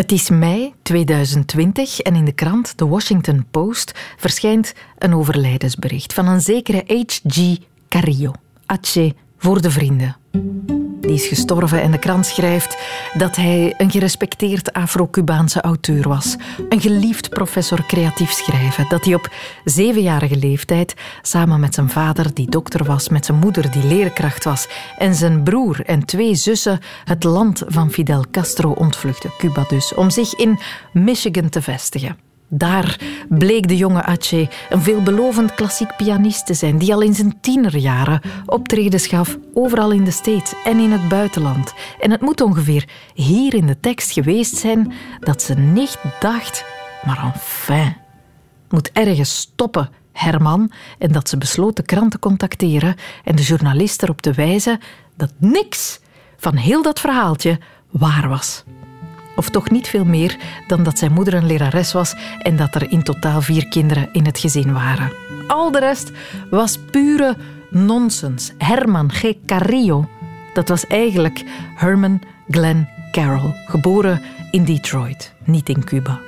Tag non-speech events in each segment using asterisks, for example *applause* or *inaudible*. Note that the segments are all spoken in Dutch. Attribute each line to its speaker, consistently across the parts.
Speaker 1: Het is mei 2020 en in de krant The Washington Post verschijnt een overlijdensbericht van een zekere H.G. Carrillo. Ache voor de vrienden. Die is gestorven en de krant schrijft dat hij een gerespecteerd Afro-Cubaanse auteur was. Een geliefd professor creatief schrijven. Dat hij op zevenjarige leeftijd samen met zijn vader, die dokter was, met zijn moeder, die leerkracht was, en zijn broer en twee zussen het land van Fidel Castro ontvluchtte, Cuba dus, om zich in Michigan te vestigen. Daar bleek de jonge Ache een veelbelovend klassiek pianist te zijn, die al in zijn tienerjaren optredens gaf overal in de States en in het buitenland. En het moet ongeveer hier in de tekst geweest zijn dat ze niet dacht, maar enfin, moet ergens stoppen, Herman, en dat ze besloot de krant te contacteren en de journalist erop te wijzen dat niks van heel dat verhaaltje waar was. Of toch niet veel meer dan dat zijn moeder een lerares was en dat er in totaal vier kinderen in het gezin waren. Al de rest was pure nonsens. Herman G. Carrillo, dat was eigenlijk Herman Glenn Carroll, geboren in Detroit, niet in Cuba.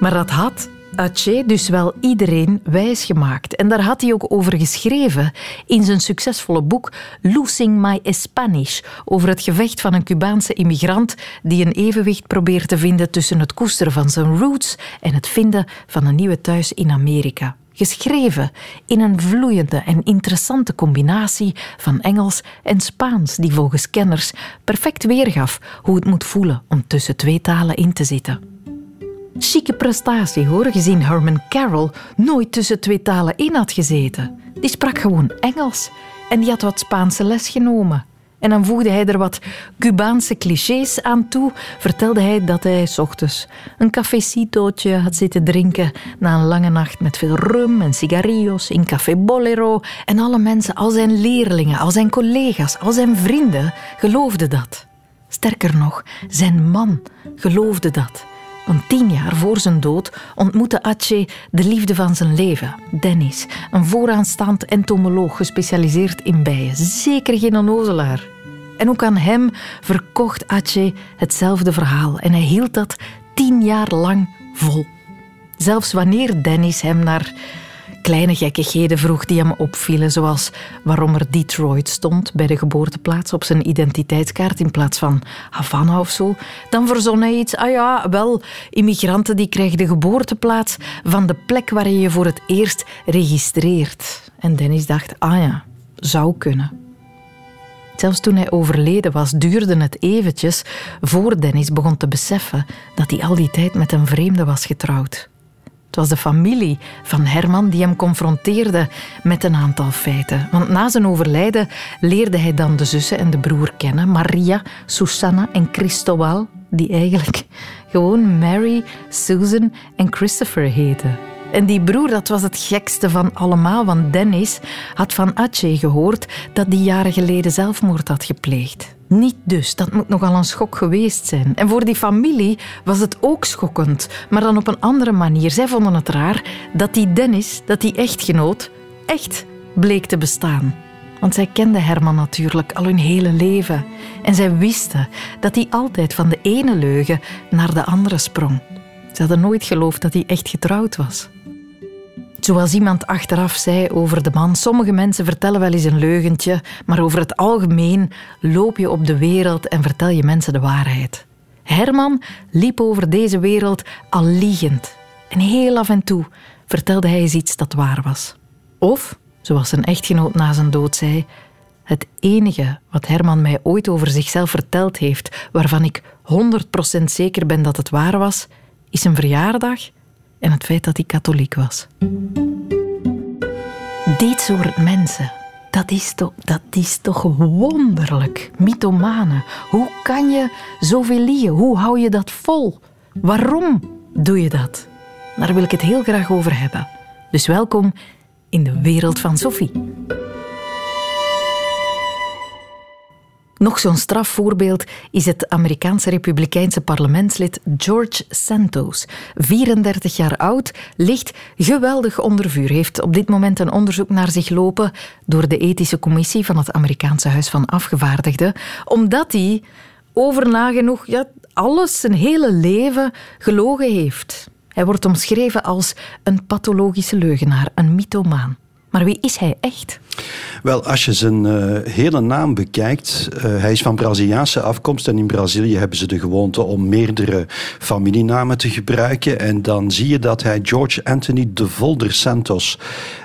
Speaker 1: Maar dat had Ache dus wel iedereen wijsgemaakt. En daar had hij ook over geschreven in zijn succesvolle boek Losing My Spanish, over het gevecht van een Cubaanse immigrant die een evenwicht probeert te vinden tussen het koesteren van zijn roots en het vinden van een nieuwe thuis in Amerika. Geschreven in een vloeiende en interessante combinatie van Engels en Spaans, die volgens kenners perfect weergaf hoe het moet voelen om tussen twee talen in te zitten. Chique prestatie hoor, gezien Herman Carroll nooit tussen twee talen in had gezeten. Die sprak gewoon Engels en die had wat Spaanse les genomen. En dan voegde hij er wat Cubaanse clichés aan toe. Vertelde hij dat hij s ochtends een cafecitootje had zitten drinken na een lange nacht met veel rum en cigarillos in Café Bolero. En alle mensen, al zijn leerlingen, al zijn collega's, al zijn vrienden geloofden dat. Sterker nog, zijn man geloofde dat. Want tien jaar voor zijn dood ontmoette Ache de liefde van zijn leven, Dennis, een vooraanstaand entomoloog gespecialiseerd in bijen. Zeker geen onnozelaar. En ook aan hem verkocht Ache hetzelfde verhaal en hij hield dat tien jaar lang vol. Zelfs wanneer Dennis hem naar kleine gekkigheden vroeg die hem opvielen, zoals waarom er Detroit stond bij de geboorteplaats op zijn identiteitskaart in plaats van Havana of zo, dan verzon hij iets. Ah ja, wel, immigranten die krijgen de geboorteplaats van de plek waar je je voor het eerst registreert. En Dennis dacht, ah ja, zou kunnen. Zelfs toen hij overleden was, duurde het eventjes voor Dennis begon te beseffen dat hij al die tijd met een vreemde was getrouwd. Het was de familie van Herman die hem confronteerde met een aantal feiten. Want na zijn overlijden leerde hij dan de zussen en de broer kennen, Maria, Susanna en Christobal, die eigenlijk gewoon Mary, Susan en Christopher heten. En die broer, dat was het gekste van allemaal, want Dennis had van Ache gehoord dat die jaren geleden zelfmoord had gepleegd. Niet dus, dat moet nogal een schok geweest zijn. En voor die familie was het ook schokkend, maar dan op een andere manier. Zij vonden het raar dat die Dennis, dat die echtgenoot, echt bleek te bestaan. Want zij kenden Herman natuurlijk al hun hele leven. En zij wisten dat hij altijd van de ene leugen naar de andere sprong. Ze hadden nooit geloofd dat hij echt getrouwd was. Zoals iemand achteraf zei over de man, sommige mensen vertellen wel eens een leugentje, maar over het algemeen loop je op de wereld en vertel je mensen de waarheid. Herman liep over deze wereld al liegend. En heel af en toe vertelde hij eens iets dat waar was. Of, zoals zijn echtgenoot na zijn dood zei, het enige wat Herman mij ooit over zichzelf verteld heeft, waarvan ik 100% zeker ben dat het waar was, is een verjaardag en het feit dat hij katholiek was. Dit soort mensen, dat is toch, dat is toch wonderlijk. Mythomanen. Hoe kan je zoveel liegen? Hoe hou je dat vol? Waarom doe je dat? Daar wil ik het heel graag over hebben. Dus welkom in de wereld van Sophie. Nog zo'n strafvoorbeeld is het Amerikaanse Republikeinse parlementslid George Santos. 34 jaar oud, ligt geweldig onder vuur. Heeft op dit moment een onderzoek naar zich lopen door de ethische commissie van het Amerikaanse Huis van Afgevaardigden, omdat hij over nagenoeg ja, alles zijn hele leven gelogen heeft. Hij wordt omschreven als een pathologische leugenaar, een mythomaan. Maar wie is hij echt?
Speaker 2: Wel, als je zijn uh, hele naam bekijkt, uh, hij is van Braziliaanse afkomst en in Brazilië hebben ze de gewoonte om meerdere familienamen te gebruiken. En dan zie je dat hij George Anthony de Volder Santos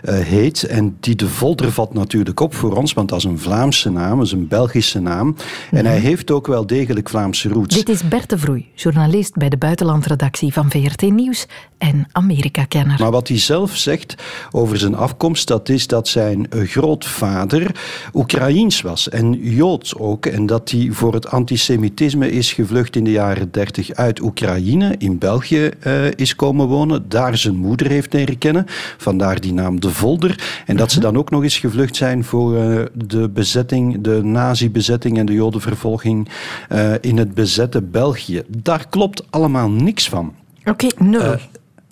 Speaker 2: uh, heet. En die de Volder valt natuurlijk op voor ons, want dat is een Vlaamse naam, dat is een Belgische naam. Mm -hmm. En hij heeft ook wel degelijk Vlaamse roots.
Speaker 1: Dit is Bert de Vroei, journalist bij de buitenlandredactie van VRT Nieuws en Amerika-kenner.
Speaker 2: Maar wat hij zelf zegt over zijn afkomst, dat is dat zijn grootvader Oekraïens was en Joods ook. En dat hij voor het antisemitisme is gevlucht in de jaren 30 uit Oekraïne, in België uh, is komen wonen. Daar zijn moeder heeft leren kennen. Vandaar die naam De Volder. En dat ze dan ook nog eens gevlucht zijn voor uh, de bezetting, de nazi-bezetting en de jodenvervolging uh, in het bezette België. Daar klopt allemaal niks van.
Speaker 1: Oké, okay, nul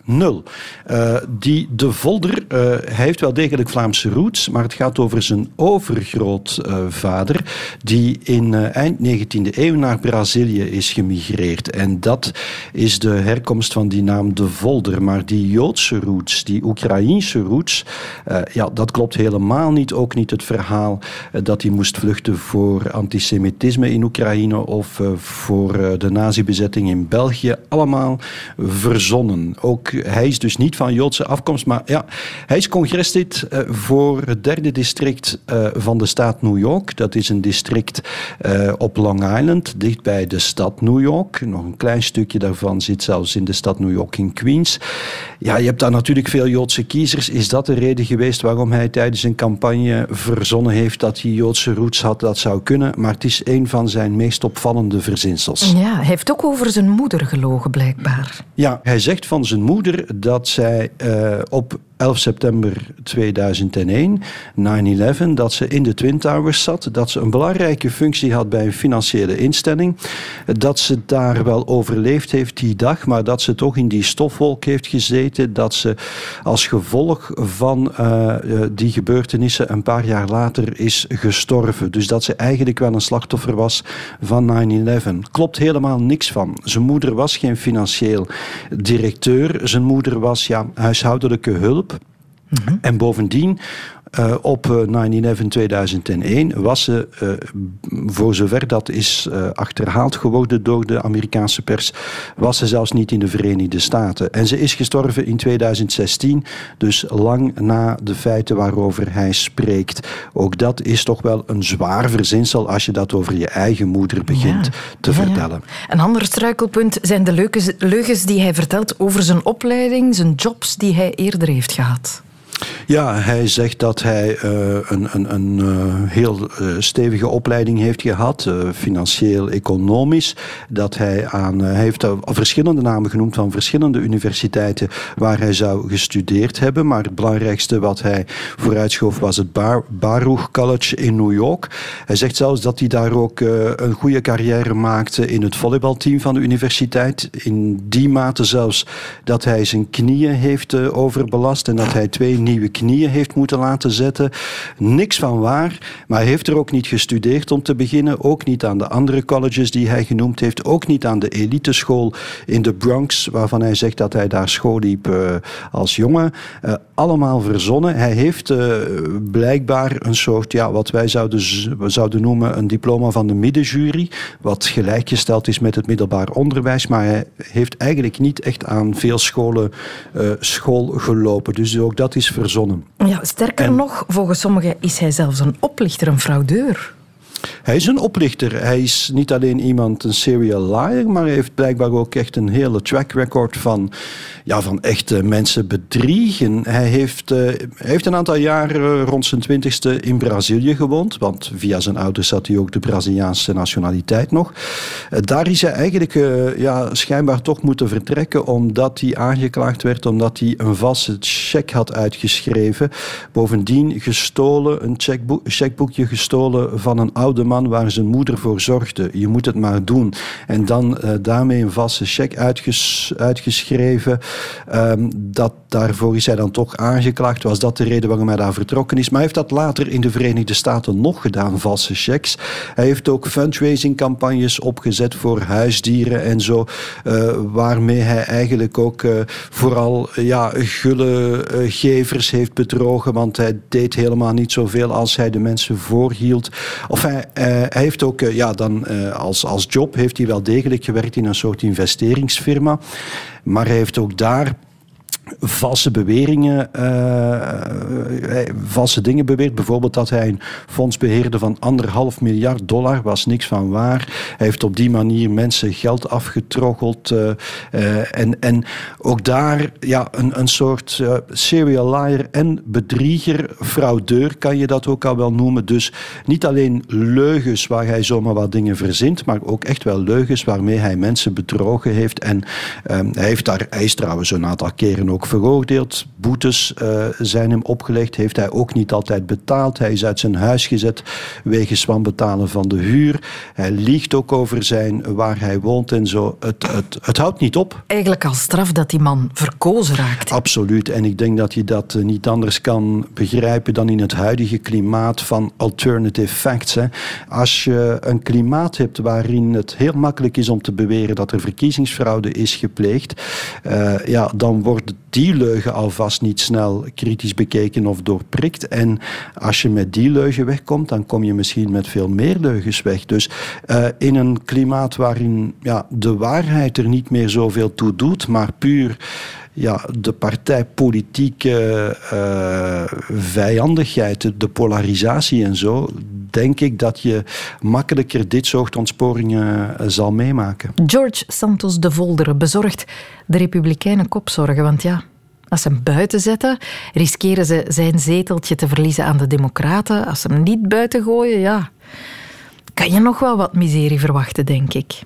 Speaker 2: nul. Uh, die de Volder, uh, hij heeft wel degelijk Vlaamse roots, maar het gaat over zijn overgrootvader, die in eind 19e eeuw naar Brazilië is gemigreerd. En dat is de herkomst van die naam de Volder. Maar die Joodse roots, die Oekraïense roots, ja, dat klopt helemaal niet. Ook niet het verhaal dat hij moest vluchten voor antisemitisme in Oekraïne of voor de nazi-bezetting in België. Allemaal verzonnen. Ook hij is dus niet van Joodse afkomst, maar ja, hij is congreslid uh, voor het derde district uh, van de staat New York. Dat is een district uh, op Long Island, dicht bij de stad New York. Nog een klein stukje daarvan zit zelfs in de stad New York in Queens. Ja, je hebt daar natuurlijk veel Joodse kiezers. Is dat de reden geweest waarom hij tijdens een campagne verzonnen heeft dat hij Joodse roots had? Dat zou kunnen, maar het is een van zijn meest opvallende verzinsels.
Speaker 1: Ja, hij heeft ook over zijn moeder gelogen, blijkbaar.
Speaker 2: Ja, hij zegt van zijn moeder dat zij uh, op 11 september 2001, 9-11, dat ze in de Twin Towers zat, dat ze een belangrijke functie had bij een financiële instelling, dat ze daar wel overleefd heeft die dag, maar dat ze toch in die stofwolk heeft gezeten, dat ze als gevolg van uh, die gebeurtenissen een paar jaar later is gestorven. Dus dat ze eigenlijk wel een slachtoffer was van 9-11. Klopt helemaal niks van. Zijn moeder was geen financieel directeur, zijn moeder was ja, huishoudelijke hulp. Mm -hmm. En bovendien, uh, op 9-11 2001 was ze, uh, voor zover dat is uh, achterhaald geworden door de Amerikaanse pers, was ze zelfs niet in de Verenigde Staten. En ze is gestorven in 2016, dus lang na de feiten waarover hij spreekt. Ook dat is toch wel een zwaar verzinsel als je dat over je eigen moeder begint ja. te ja, vertellen.
Speaker 1: Ja. Een ander struikelpunt zijn de leugens, leugens die hij vertelt over zijn opleiding, zijn jobs die hij eerder heeft gehad.
Speaker 2: Ja, hij zegt dat hij uh, een, een, een uh, heel uh, stevige opleiding heeft gehad, financieel, economisch. Dat hij aan, heeft verschillende namen genoemd van verschillende universiteiten waar hij zou gestudeerd hebben. Maar het belangrijkste wat hij vooruitschoof was het Bar Baruch College in New York. Hij zegt zelfs dat hij daar ook een goede carrière maakte in het volleybalteam van de universiteit. In die mate zelfs dat hij zijn knieën heeft overbelast en dat hij twee nieuwe knieën heeft moeten laten zetten. Niks van waar, maar heeft er ook niet gestudeerd om te beginnen. Ook niet aan de andere colleges die hij genoemd heeft. Ook niet aan de eliteschool in de Bronx, waarvan hij zegt dat hij daar school liep uh, als jongen. Uh, allemaal verzonnen. Hij heeft uh, blijkbaar een soort, ja, wat wij zouden, zouden noemen, een diploma van de middenjury. Wat gelijkgesteld is met het middelbaar onderwijs. Maar hij heeft eigenlijk niet echt aan veel scholen school gelopen. Dus ook dat is verzonnen.
Speaker 1: Ja, sterker en, nog, volgens sommigen is hij zelfs een oplichter, een fraudeur.
Speaker 2: Hij is een oplichter. Hij is niet alleen iemand, een serial liar, maar hij heeft blijkbaar ook echt een hele track record van, ja, van echte mensen bedriegen. Hij heeft, hij heeft een aantal jaren rond zijn twintigste in Brazilië gewoond, want via zijn ouders had hij ook de Braziliaanse nationaliteit nog. Uh, daar is hij eigenlijk uh, ja, schijnbaar toch moeten vertrekken, omdat hij aangeklaagd werd, omdat hij een valse cheque had uitgeschreven. Bovendien gestolen, een checkboek, checkboekje gestolen van een oude oude man waar zijn moeder voor zorgde. Je moet het maar doen. En dan uh, daarmee een valse cheque uitges uitgeschreven. Um, dat, daarvoor is hij dan toch aangeklaagd. Was dat de reden waarom hij daar vertrokken is? Maar hij heeft dat later in de Verenigde Staten nog gedaan, valse checks. Hij heeft ook fundraising campagnes opgezet voor huisdieren en zo. Uh, waarmee hij eigenlijk ook uh, vooral ja, gulle gevers heeft bedrogen. Want hij deed helemaal niet zoveel als hij de mensen voorhield. Of hij, hij heeft ook ja, dan als, als job heeft hij wel degelijk gewerkt in een soort investeringsfirma. Maar hij heeft ook daar valse beweringen, uh, valse dingen beweert. Bijvoorbeeld dat hij een fonds beheerde van anderhalf miljard dollar, was niks van waar. Hij heeft op die manier mensen geld afgetroggeld. Uh, en, en ook daar ja, een, een soort serial liar en bedrieger, fraudeur kan je dat ook al wel noemen. Dus niet alleen leugens waar hij zomaar wat dingen verzint, maar ook echt wel leugens waarmee hij mensen bedrogen heeft. En hij, heeft daar, hij trouwens een aantal keren ook ook veroordeeld. Boetes uh, zijn hem opgelegd. Heeft hij ook niet altijd betaald. Hij is uit zijn huis gezet wegens wanbetalen van de huur. Hij liegt ook over zijn waar hij woont en zo. Het, het, het houdt niet op.
Speaker 1: Eigenlijk als straf dat die man verkozen raakt.
Speaker 2: Absoluut. En ik denk dat je dat eh, niet anders kan begrijpen dan in het huidige klimaat van alternative facts. Hè. Als je een klimaat hebt waarin het heel makkelijk is om te beweren dat er verkiezingsfraude is gepleegd, uh, ja, dan wordt die leugen alvast niet snel kritisch bekeken of doorprikt. En als je met die leugen wegkomt, dan kom je misschien met veel meer leugens weg. Dus uh, in een klimaat waarin ja, de waarheid er niet meer zoveel toe doet, maar puur ja, de partijpolitieke uh, vijandigheid, de polarisatie en zo, denk ik dat je makkelijker dit soort ontsporingen zal meemaken.
Speaker 1: George Santos de Volderen bezorgt de Republikeinen kopzorgen, want ja, als ze hem buiten zetten, riskeren ze zijn zeteltje te verliezen aan de Democraten. Als ze hem niet buiten gooien, ja, kan je nog wel wat miserie verwachten, denk ik.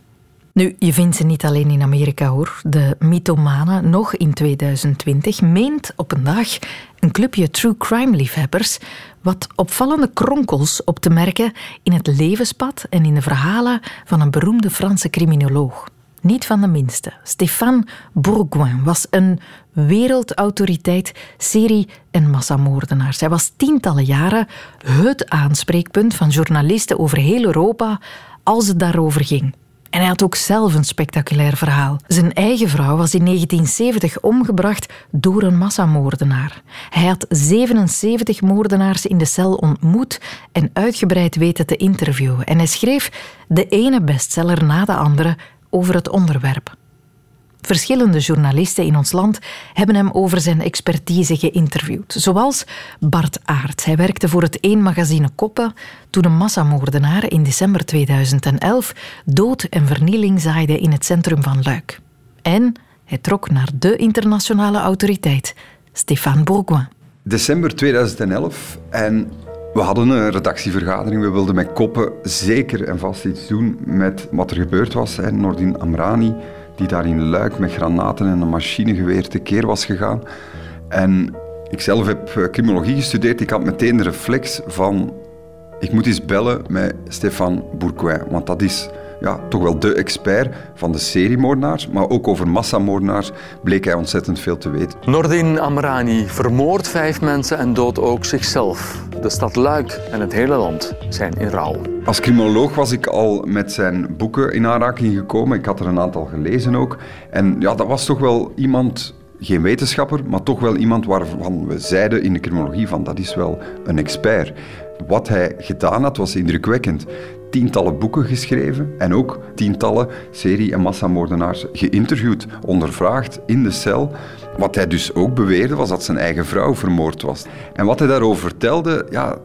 Speaker 1: Nu, je vindt ze niet alleen in Amerika hoor. De mythomane, nog in 2020, meent op een dag een clubje true crime liefhebbers wat opvallende kronkels op te merken in het levenspad en in de verhalen van een beroemde Franse criminoloog. Niet van de minste. Stéphane Bourgoin was een wereldautoriteit serie- en massamoordenaars. Hij was tientallen jaren het aanspreekpunt van journalisten over heel Europa als het daarover ging. En hij had ook zelf een spectaculair verhaal. Zijn eigen vrouw was in 1970 omgebracht door een massamoordenaar. Hij had 77 moordenaars in de cel ontmoet en uitgebreid weten te interviewen. En hij schreef de ene bestseller na de andere over het onderwerp. Verschillende journalisten in ons land hebben hem over zijn expertise geïnterviewd. Zoals Bart Aert. Hij werkte voor het één magazine Koppen toen een massamoordenaar in december 2011 dood en vernieling zaaide in het centrum van Luik. En hij trok naar de internationale autoriteit, Stéphane Bourgoin.
Speaker 3: December 2011 en we hadden een redactievergadering. We wilden met Koppen zeker en vast iets doen met wat er gebeurd was. Nordin Amrani die daar in Luik met granaten en een machinegeweer tekeer was gegaan. En ik zelf heb eh, criminologie gestudeerd. Ik had meteen de reflex van... Ik moet eens bellen met Stéphane Bourgoin. Want dat is ja, toch wel de expert van de seriemoordenaars, maar ook over massamoordenaars bleek hij ontzettend veel te weten.
Speaker 4: Nordin Amrani vermoordt vijf mensen en doodt ook zichzelf. De stad Luik en het hele land zijn in rouw.
Speaker 3: Als criminoloog was ik al met zijn boeken in aanraking gekomen. Ik had er een aantal gelezen ook. En ja, dat was toch wel iemand geen wetenschapper, maar toch wel iemand waarvan we zeiden in de criminologie van dat is wel een expert. Wat hij gedaan had was indrukwekkend tientallen boeken geschreven en ook tientallen serie- en massamoordenaars geïnterviewd, ondervraagd in de cel. Wat hij dus ook beweerde was dat zijn eigen vrouw vermoord was. En wat hij daarover vertelde, ja,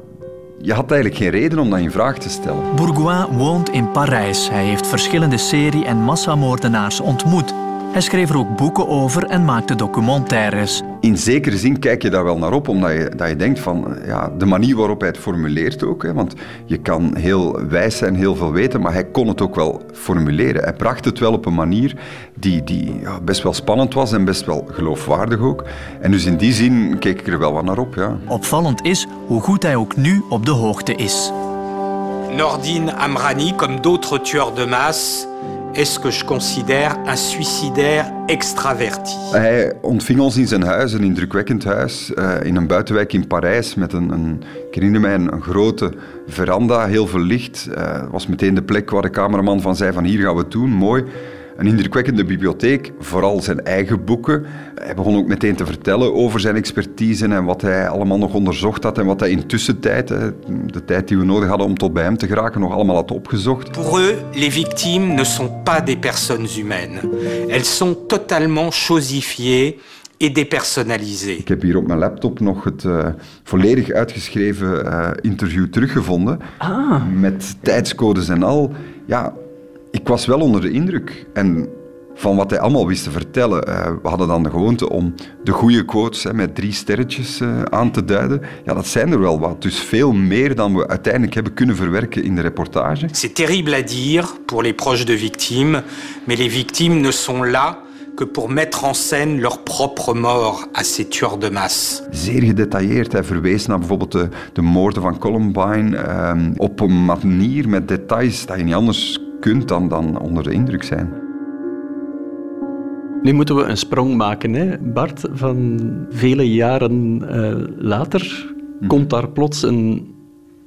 Speaker 3: je had eigenlijk geen reden om dat in vraag te stellen.
Speaker 5: Bourgoin woont in Parijs. Hij heeft verschillende serie- en massamoordenaars ontmoet. Hij schreef er ook boeken over en maakte documentaires.
Speaker 3: In zekere zin kijk je daar wel naar op, omdat je, dat je denkt van ja, de manier waarop hij het formuleert ook. Hè, want je kan heel wijs zijn, heel veel weten, maar hij kon het ook wel formuleren. Hij bracht het wel op een manier die, die ja, best wel spannend was en best wel geloofwaardig ook. En dus in die zin keek ik er wel wat naar op. Ja.
Speaker 5: Opvallend is hoe goed hij ook nu op de hoogte is.
Speaker 6: Nordine Amrani, comme d'autres tueurs de masse, est ce que je considère un suicidaire extraverti.
Speaker 3: Hij ontving ons in zijn huis, een indrukwekkend huis, uh, in een buitenwijk in Parijs met een, een mij, een, grote veranda, heel veel licht. Het uh, was meteen de plek waar de cameraman van zei van hier gaan we het doen, mooi een indrukwekkende bibliotheek, vooral zijn eigen boeken. Hij begon ook meteen te vertellen over zijn expertise en wat hij allemaal nog onderzocht had en wat hij in tussentijd, de tijd die we nodig hadden om tot bij hem te geraken, nog allemaal had opgezocht.
Speaker 6: Pour eux, les victimes ne sont pas des personnes humaines. Elles sont totalement chosifiées et dépersonnalisées.
Speaker 3: Ik heb hier op mijn laptop nog het uh, volledig uitgeschreven uh, interview teruggevonden.
Speaker 1: Ah.
Speaker 3: Met tijdscodes en al. Ja, ik was wel onder de indruk. En van wat hij allemaal wist te vertellen. Uh, we hadden dan de gewoonte om de goede quotes hè, met drie sterretjes uh, aan te duiden. Ja, dat zijn er wel wat. Dus veel meer dan we uiteindelijk hebben kunnen verwerken in de reportage.
Speaker 6: C'est terrible à dire pour les proches de victimes, mais les victimes ne sont là que pour mettre en scène leur propre mort à ces tueurs de masse.
Speaker 3: Zeer gedetailleerd. Hij verwees naar bijvoorbeeld de, de moorden van Columbine uh, op een manier met details dat je niet anders kunt dan, dan onder de indruk zijn.
Speaker 7: Nu moeten we een sprong maken, hè? Bart. Van vele jaren uh, later komt daar plots een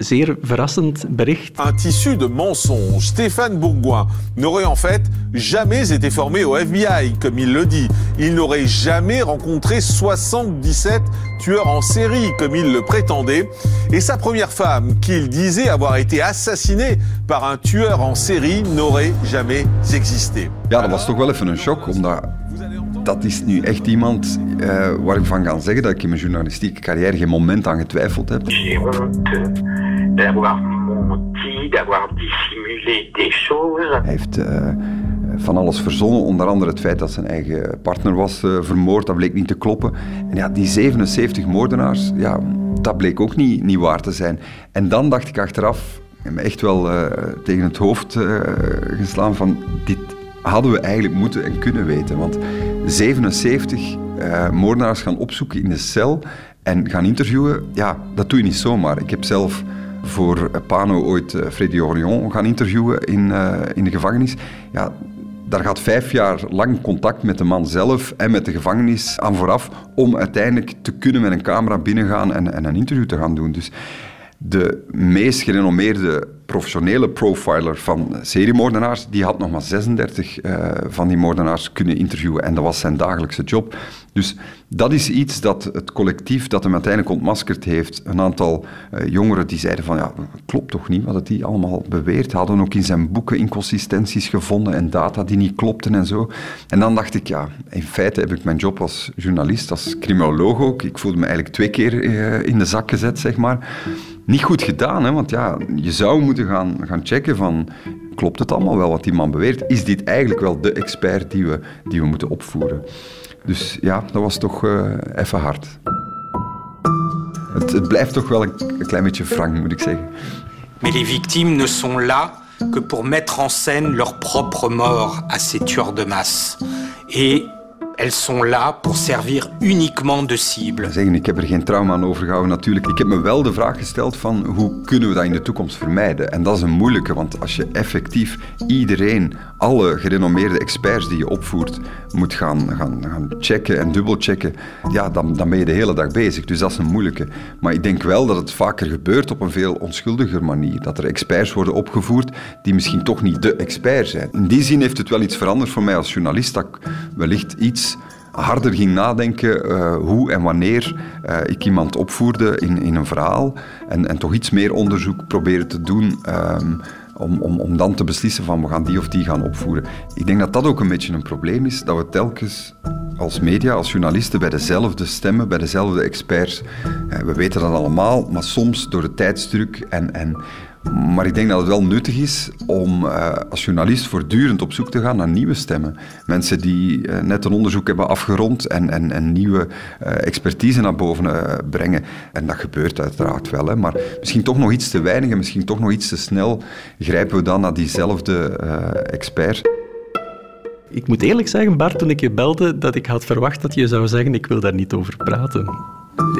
Speaker 7: zeer verrassend bericht.
Speaker 8: Un tissu de mensonges. Stéphane Bourgoin n'aurait en fait jamais été formé au FBI, comme il le dit. Il n'aurait jamais rencontré 77 tueurs en série, comme il le prétendait. Et sa première femme, qu'il disait avoir été assassinée par un tueur en série, n'aurait jamais existé.
Speaker 3: Ja, dat was toch wel even een shock, omdat dat is nu echt iemand uh, waar ik van kan zeggen dat ik in mijn journalistieke carrière geen moment aan getwijfeld heb.
Speaker 9: J'ai honte d'avoir menti, d'avoir dissimulé des choses.
Speaker 3: Hij heeft uh, van alles verzonnen, onder andere het feit dat zijn eigen partner was uh, vermoord. Dat bleek niet te kloppen. En ja, die 77 moordenaars, ja, dat bleek ook niet, niet waar te zijn. En dan dacht ik achteraf, ik me echt wel uh, tegen het hoofd geslaan van dit hadden we eigenlijk moeten en kunnen weten. Want 77 uh, moordenaars gaan opzoeken in de cel en gaan interviewen, ja, dat doe je niet zomaar. Ik heb zelf voor Pano ooit uh, Freddy Orion gaan interviewen in, in de gevangenis. Ja, daar gaat vijf jaar lang contact met de man zelf en met de gevangenis aan vooraf om uiteindelijk te kunnen met een camera binnengaan en, en een interview te gaan doen. Dus de meest gerenommeerde professionele profiler van seriemoordenaars, die had nog maar 36 uh, van die moordenaars kunnen interviewen en dat was zijn dagelijkse job. Dus dat is iets dat het collectief dat hem uiteindelijk ontmaskerd heeft, een aantal uh, jongeren die zeiden van ja, klopt toch niet wat die allemaal beweert, hadden ook in zijn boeken inconsistenties gevonden en data die niet klopten en zo. En dan dacht ik ja, in feite heb ik mijn job als journalist, als criminoloog ook, ik voelde me eigenlijk twee keer uh, in de zak gezet, zeg maar niet goed gedaan, hè? want ja, je zou moeten gaan, gaan checken van... Klopt het allemaal wel wat die man beweert? Is dit eigenlijk wel de expert die we, die we moeten opvoeren? Dus ja, dat was toch uh, even hard. Het, blijft toch wel een, klein beetje frank, moet ik zeggen.
Speaker 6: Mais les victimes ne sont là que pour mettre en scène leur propre mort à ces tueurs de masse. Et elles sont là pour servir uniquement de cible.
Speaker 3: Zeggen, ik heb er geen trauma aan overgehouden natuurlijk. Ik heb me wel de vraag gesteld van hoe kunnen we dat in de toekomst vermijden? En dat is een moeilijke, want als je effectief iedereen, alle gerenommeerde experts die je opvoert, moet gaan, gaan, gaan checken en dubbelchecken, ja, dan, dan ben je de hele dag bezig. Dus dat is een moeilijke. Maar ik denk wel dat het vaker gebeurt op een veel onschuldiger manier. Dat er experts worden opgevoerd die misschien toch niet de expert zijn. In die zin heeft het wel iets veranderd voor mij als journalist, dat wellicht iets harder ging nadenken uh, hoe en wanneer uh, ik iemand opvoerde in, in een verhaal en, en toch iets meer onderzoek proberen te doen um, om, om, om dan te beslissen van we gaan die of die gaan opvoeren. Ik denk dat dat ook een beetje een probleem is, dat we telkens als media, als journalisten bij dezelfde stemmen, bij dezelfde experts, uh, we weten dat allemaal, maar soms door de tijdsdruk en, en maar ik denk dat het wel nuttig is om uh, als journalist voortdurend op zoek te gaan naar nieuwe stemmen. Mensen die uh, net een onderzoek hebben afgerond en, en, en nieuwe uh, expertise naar boven brengen. En dat gebeurt uiteraard wel, hè. maar misschien toch nog iets te weinig en misschien toch nog iets te snel grijpen we dan naar diezelfde expert.
Speaker 7: Ik moet eerlijk zeggen, Bart, toen ik je belde, dat ik had verwacht dat je zou zeggen ik wil daar niet over praten.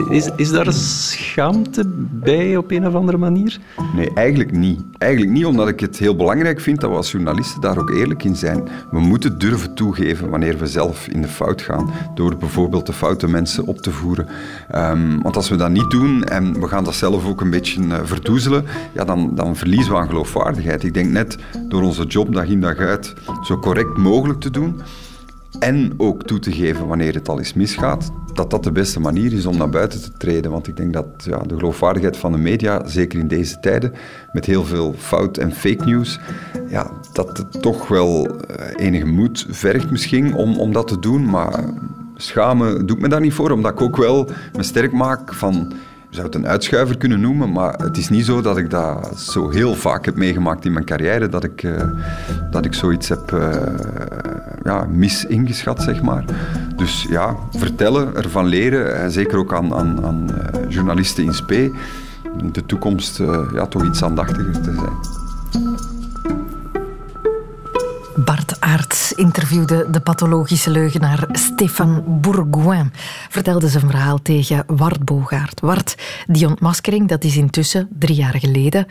Speaker 7: Is, is daar schaamte bij op een of andere manier?
Speaker 3: Nee, eigenlijk niet. Eigenlijk niet, omdat ik het heel belangrijk vind dat we als journalisten daar ook eerlijk in zijn. We moeten durven toegeven wanneer we zelf in de fout gaan, door bijvoorbeeld de foute mensen op te voeren. Um, want als we dat niet doen en we gaan dat zelf ook een beetje uh, verdoezelen, ja, dan, dan verliezen we aan geloofwaardigheid. Ik denk net door onze job dag in dag uit zo correct mogelijk te doen en ook toe te geven wanneer het al eens misgaat, dat dat de beste manier is om naar buiten te treden. Want ik denk dat ja, de geloofwaardigheid van de media, zeker in deze tijden, met heel veel fout en fake news, ja, dat het toch wel eh, enige moed vergt misschien om, om dat te doen. Maar schamen doe ik me daar niet voor, omdat ik ook wel me sterk maak van je zou het een uitschuiver kunnen noemen, maar het is niet zo dat ik dat zo heel vaak heb meegemaakt in mijn carrière, dat ik, uh, dat ik zoiets heb uh, ja, mis ingeschat, zeg maar. Dus ja, vertellen, ervan leren, en zeker ook aan, aan, aan uh, journalisten in spe, in de toekomst ja, toch iets aandachtiger te zijn.
Speaker 1: Bart Aerts interviewde de pathologische leugenaar Stefan Bourgoin. Vertelde zijn verhaal tegen Wart Bogaert. Wart, die ontmaskering, dat is intussen drie jaar geleden.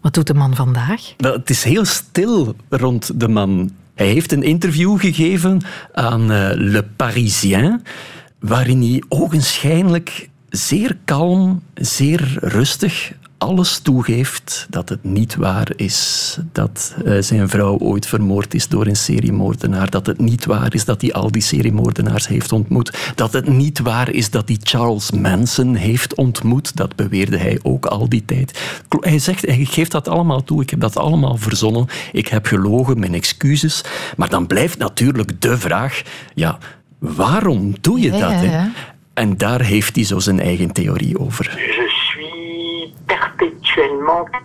Speaker 1: Wat doet de man vandaag?
Speaker 7: het is heel stil rond de man. Hij heeft een interview gegeven aan uh, Le Parisien, waarin hij ogenschijnlijk zeer kalm, zeer rustig alles toegeeft dat het niet waar is dat uh, zijn vrouw ooit vermoord is door een seriemoordenaar, dat het niet waar is dat hij al die seriemoordenaars heeft ontmoet, dat het niet waar is dat hij Charles Manson heeft ontmoet, dat beweerde hij ook al die tijd. Hij zegt, hij geeft dat allemaal toe, ik heb dat allemaal verzonnen, ik heb gelogen, mijn excuses, maar dan blijft natuurlijk de vraag, ja, waarom doe je dat? Ja, ja. En daar heeft hij zo zijn eigen theorie over.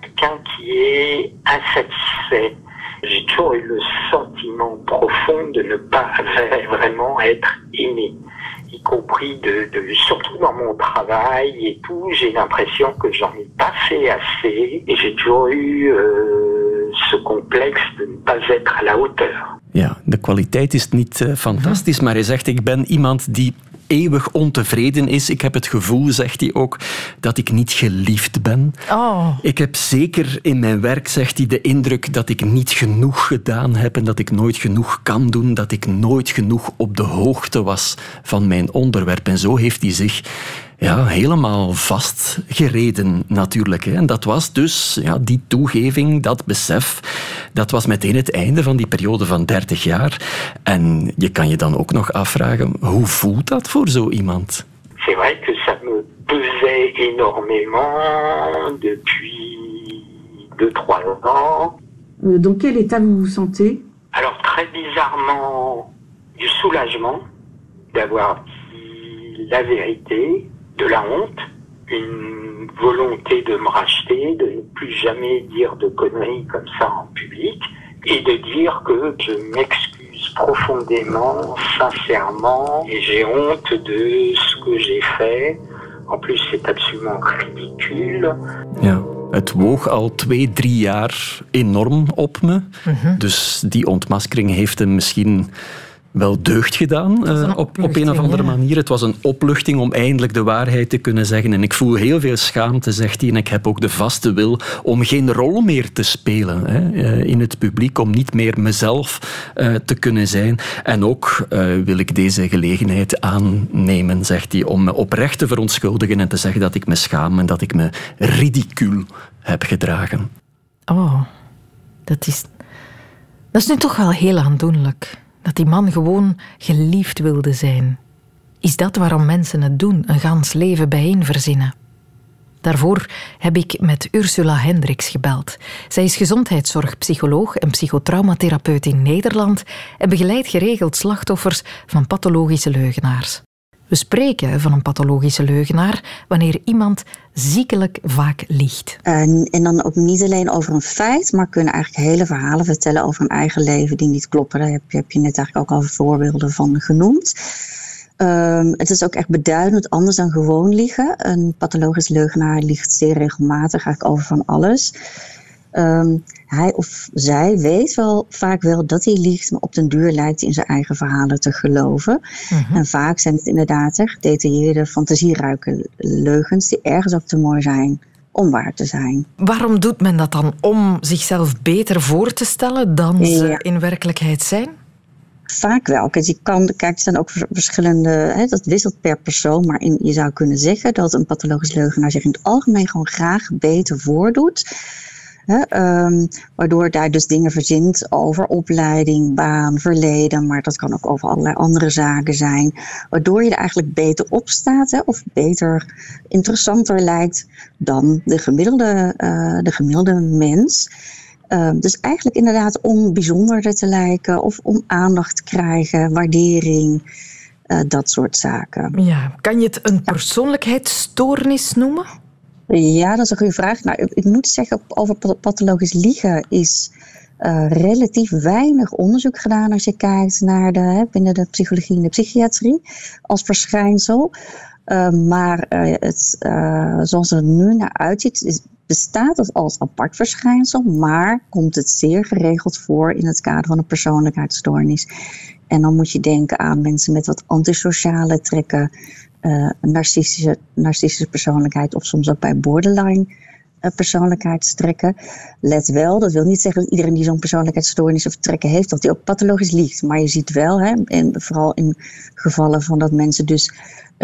Speaker 9: Quelqu'un qui est insatisfait. J'ai toujours eu le sentiment profond de ne pas vraiment être aimé, y compris de, surtout dans mon travail et tout. J'ai l'impression que j'en ai pas fait assez et j'ai toujours eu euh, ce complexe de ne pas être à la hauteur.
Speaker 7: Ja, de kwaliteit is niet uh, fantastisch, maar hij zegt: Ik ben iemand die eeuwig ontevreden is. Ik heb het gevoel, zegt hij ook, dat ik niet geliefd ben.
Speaker 1: Oh.
Speaker 7: Ik heb zeker in mijn werk, zegt hij, de indruk dat ik niet genoeg gedaan heb en dat ik nooit genoeg kan doen, dat ik nooit genoeg op de hoogte was van mijn onderwerp. En zo heeft hij zich ja, helemaal vastgereden natuurlijk. Hè. En dat was dus ja, die toegeving, dat besef, dat was meteen het einde van die periode van 30 jaar. En je kan je dan ook nog afvragen, hoe voelt dat voor zo iemand?
Speaker 9: C'est vrai que ça me pesait énormément depuis 2-3 ans.
Speaker 10: Euh, dans quel état vous vous sentez
Speaker 9: Alors très bizarrement, du soulagement d'avoir dit la vérité, de la honte, une volonté de me racheter, de ne plus jamais dire de conneries comme ça en public, et de dire que je m'excuse profondément, sincèrement, et j'ai honte de ce que j'ai fait. En plus, c'est absolument ridicule.
Speaker 7: Ja. Het woog al twee, drie jaar enorm op me. Mm -hmm. Dus die ontmaskering heeft hem misschien wel deugd gedaan uh, op, op een of andere manier. Het was een opluchting om eindelijk de waarheid te kunnen zeggen. En ik voel heel veel schaamte, zegt hij. En ik heb ook de vaste wil om geen rol meer te spelen hè, uh, in het publiek, om niet meer mezelf uh, te kunnen zijn. En ook wil ik deze gelegenheid aannemen, zegt hij, om me oprecht te verontschuldigen en te zeggen dat ik me schaam en dat ik me ridicuul heb gedragen.
Speaker 1: Oh, dat is, dat is nu toch wel heel aandoenlijk dat die man gewoon geliefd wilde zijn. Is dat waarom mensen het doen, een gans leven bijeen verzinnen? Daarvoor heb ik met Ursula Hendricks gebeld. Zij is gezondheidszorgpsycholoog en psychotraumatherapeut in Nederland en begeleidt geregeld slachtoffers van pathologische leugenaars. We spreken van een pathologische leugenaar wanneer iemand ziekelijk vaak liegt.
Speaker 11: En, en dan ook niet alleen over een feit, maar kunnen eigenlijk hele verhalen vertellen over een eigen leven die niet kloppen. Daar heb je, heb je net eigenlijk ook al voorbeelden van genoemd. Um, het is ook echt beduidend anders dan gewoon liegen. Een pathologisch leugenaar liegt zeer regelmatig, over van alles. Ehm, hij of zij weet wel vaak wel dat hij liegt, maar op den duur lijkt hij in zijn eigen verhalen te geloven.
Speaker 1: Mhm.
Speaker 11: En vaak zijn het inderdaad hè, gedetailleerde, fantasieruike leugens die ergens ook te mooi zijn om waar te zijn.
Speaker 1: Waarom doet men dat dan? Om zichzelf beter voor te stellen dan ze
Speaker 11: Ja.
Speaker 1: in werkelijkheid zijn?
Speaker 11: Vaak wel. Kijk, je kan, kijk, er zijn ook vers- verschillende, hè, dat wisselt per persoon, maar in, je zou kunnen zeggen dat een pathologisch leugenaar zich in het algemeen gewoon graag beter voordoet. Hè, ehm, waardoor daar dus dingen verzint over opleiding, baan, verleden, maar dat kan ook over allerlei andere zaken zijn. Waardoor je er eigenlijk beter op staat hè, of beter interessanter lijkt dan de gemiddelde, eh, de gemiddelde mens. Ehm, dus eigenlijk inderdaad om bijzonderder te lijken of om aandacht te krijgen, waardering, eh, dat soort zaken.
Speaker 1: Ja. Kan je het een persoonlijkheidsstoornis noemen?
Speaker 11: Ja, dat is een goede vraag. Nou, ik, moet zeggen, over pa- pathologisch liegen is eh, relatief weinig onderzoek gedaan als je kijkt naar de, binnen de psychologie en de psychiatrie als verschijnsel. Eh, maar eh, het, zoals het er nu naar uitziet, bestaat het als apart verschijnsel, maar komt het zeer geregeld voor in het kader van een persoonlijkheidsstoornis. En dan moet je denken aan mensen met wat antisociale trekken, eh, een narcistische, narcistische persoonlijkheid of soms ook bij borderline eh, persoonlijkheidstrekken. Let wel, dat wil niet zeggen dat iedereen die zo'n persoonlijkheidsstoornis of trekken heeft, dat die ook pathologisch liegt. Maar je ziet wel, hè, en vooral in gevallen van dat mensen dus eh,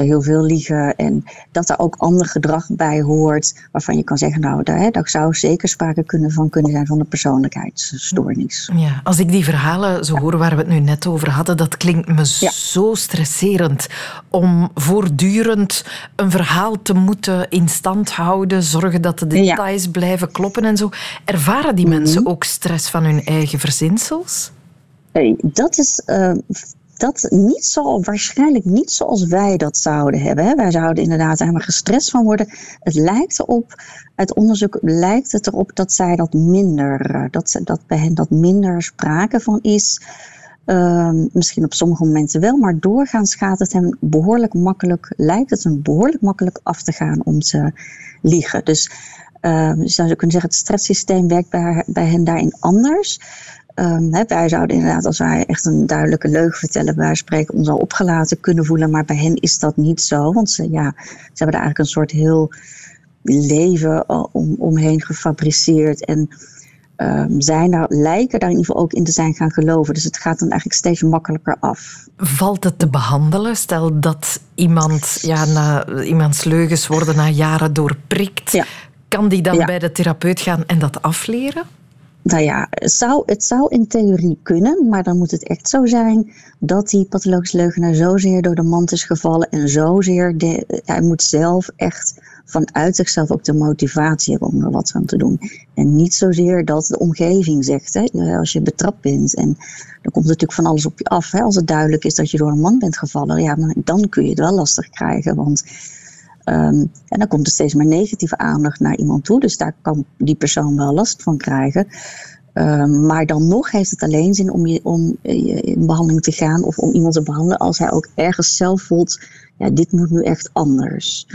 Speaker 11: heel veel liegen en dat er ook ander gedrag bij hoort, waarvan je kan zeggen, nou, daar, zou zeker sprake kunnen van kunnen zijn van een persoonlijkheidsstoornis.
Speaker 1: Ja, als ik die verhalen zo hoor waar we het nu net over hadden, dat klinkt me zo stresserend om voortdurend een verhaal te moeten in stand houden, zorgen dat de details blijven kloppen en zo. Ervaren die mensen ook stress van hun eigen verzinsels?
Speaker 11: Hey, dat is eh, dat niet zo, waarschijnlijk niet zoals wij dat zouden hebben. Hè. Wij zouden inderdaad helemaal gestrest van worden. Het lijkt erop, uit onderzoek lijkt het erop dat zij dat minder, eh, dat, dat bij hen dat minder sprake van is. Ehm, misschien op sommige momenten wel, maar doorgaans gaat het hem behoorlijk makkelijk, lijkt het hem behoorlijk makkelijk af te gaan om te liegen. Dus ehm, je zou kunnen zeggen, het stresssysteem werkt bij, bij hen daarin anders. Ehm, hè, wij zouden inderdaad, als wij echt een duidelijke leugen vertellen, bij spreken ons al opgelaten kunnen voelen. Maar bij hen is dat niet zo. Want ze, ja, ze hebben er eigenlijk een soort heel leven al om, omheen gefabriceerd. En ehm, zijn daar, lijken daar in ieder geval ook in te zijn gaan geloven. Dus het gaat dan eigenlijk steeds makkelijker af.
Speaker 1: Valt het te behandelen? Stel dat iemand, ja, na, iemands leugens worden na jaren doorprikt. Kan die dan
Speaker 11: Ja.
Speaker 1: bij de therapeut gaan en dat afleren?
Speaker 11: Nou ja, het zou, het zou in theorie kunnen, maar dan moet het echt zo zijn dat die pathologisch leugenaar zozeer door de mand is gevallen en zozeer, de, hij moet zelf echt vanuit zichzelf ook de motivatie hebben om er wat aan te doen. En niet zozeer dat de omgeving zegt, hè, als je betrapt bent en dan komt natuurlijk van alles op je af. Hè, als het duidelijk is dat je door een man bent gevallen, ja, dan kun je het wel lastig krijgen, want Ehm, en dan komt er steeds meer negatieve aandacht naar iemand toe. Dus daar kan die persoon wel last van krijgen. Ehm, maar dan nog heeft het alleen zin om, je, om je in behandeling te gaan of om iemand te behandelen als hij ook ergens zelf voelt, ja, dit moet nu echt anders.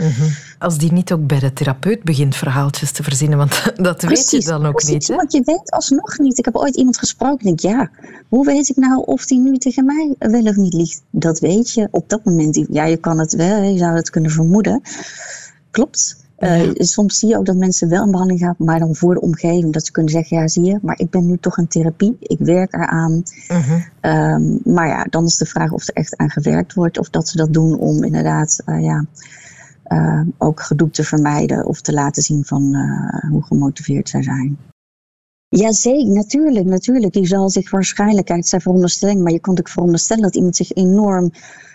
Speaker 1: Als die niet ook bij de therapeut begint verhaaltjes te verzinnen, want *laughs* dat weet je dan ook
Speaker 11: precies,
Speaker 1: niet. Hè?
Speaker 11: Want je weet alsnog niet. Ik heb ooit iemand gesproken en ik denk, ja, hoe weet ik nou of die nu tegen mij wel of niet liegt? Dat weet je op dat moment. Ja, je kan het wel, je zou het kunnen vermoeden. Klopt. Eh, soms zie je ook dat mensen wel in behandeling gaan, maar dan voor de omgeving. Dat ze kunnen zeggen, ja zie je, maar ik ben nu toch in therapie. Ik werk eraan. Ehm, maar ja, dan is de vraag of er echt aan gewerkt wordt. Of dat ze dat doen om inderdaad eh, ja, eh, ook gedoe te vermijden. Of te laten zien van hoe gemotiveerd zij zijn. Jazeker, natuurlijk, natuurlijk. Die zal zich waarschijnlijk, kijk, het zijn veronderstellingen, maar je kon ook veronderstellen dat iemand zich enorm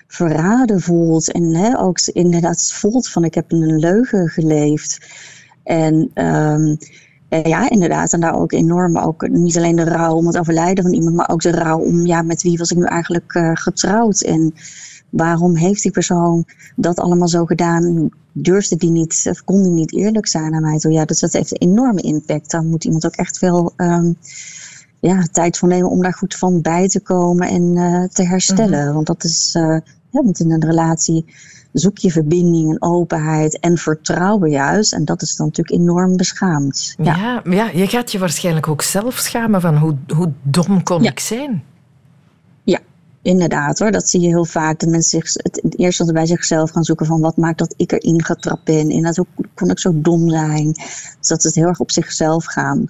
Speaker 11: verraden voelt. En hè, ook inderdaad voelt van ik heb een leugen geleefd. En ehm, eh, ja, inderdaad. En daar ook enorm, ook niet alleen de rouw om het overlijden van iemand, maar ook de rouw om, ja, met wie was ik nu eigenlijk eh, getrouwd? En waarom heeft die persoon dat allemaal zo gedaan? Durfde die niet, of kon die niet eerlijk zijn aan mij toe? Ja, dus dat heeft een enorme impact. Daar moet iemand ook echt veel ehm, ja, tijd voor nemen om daar goed van bij te komen en eh, te herstellen. Want dat is, eh, want in een relatie zoek je verbinding en openheid en vertrouwen juist. En dat is dan natuurlijk enorm beschaamd. Ja,
Speaker 1: ja, ja je gaat je waarschijnlijk ook zelf schamen van hoe, hoe dom kon ik zijn.
Speaker 11: Ja, inderdaad hoor. Dat zie je heel vaak. Dat mensen zich, het, het eerst bij zichzelf gaan zoeken van wat maakt dat ik erin getrapt ben. En dat, hoe kon ik zo dom zijn. Dus dat ze het heel erg op zichzelf gaan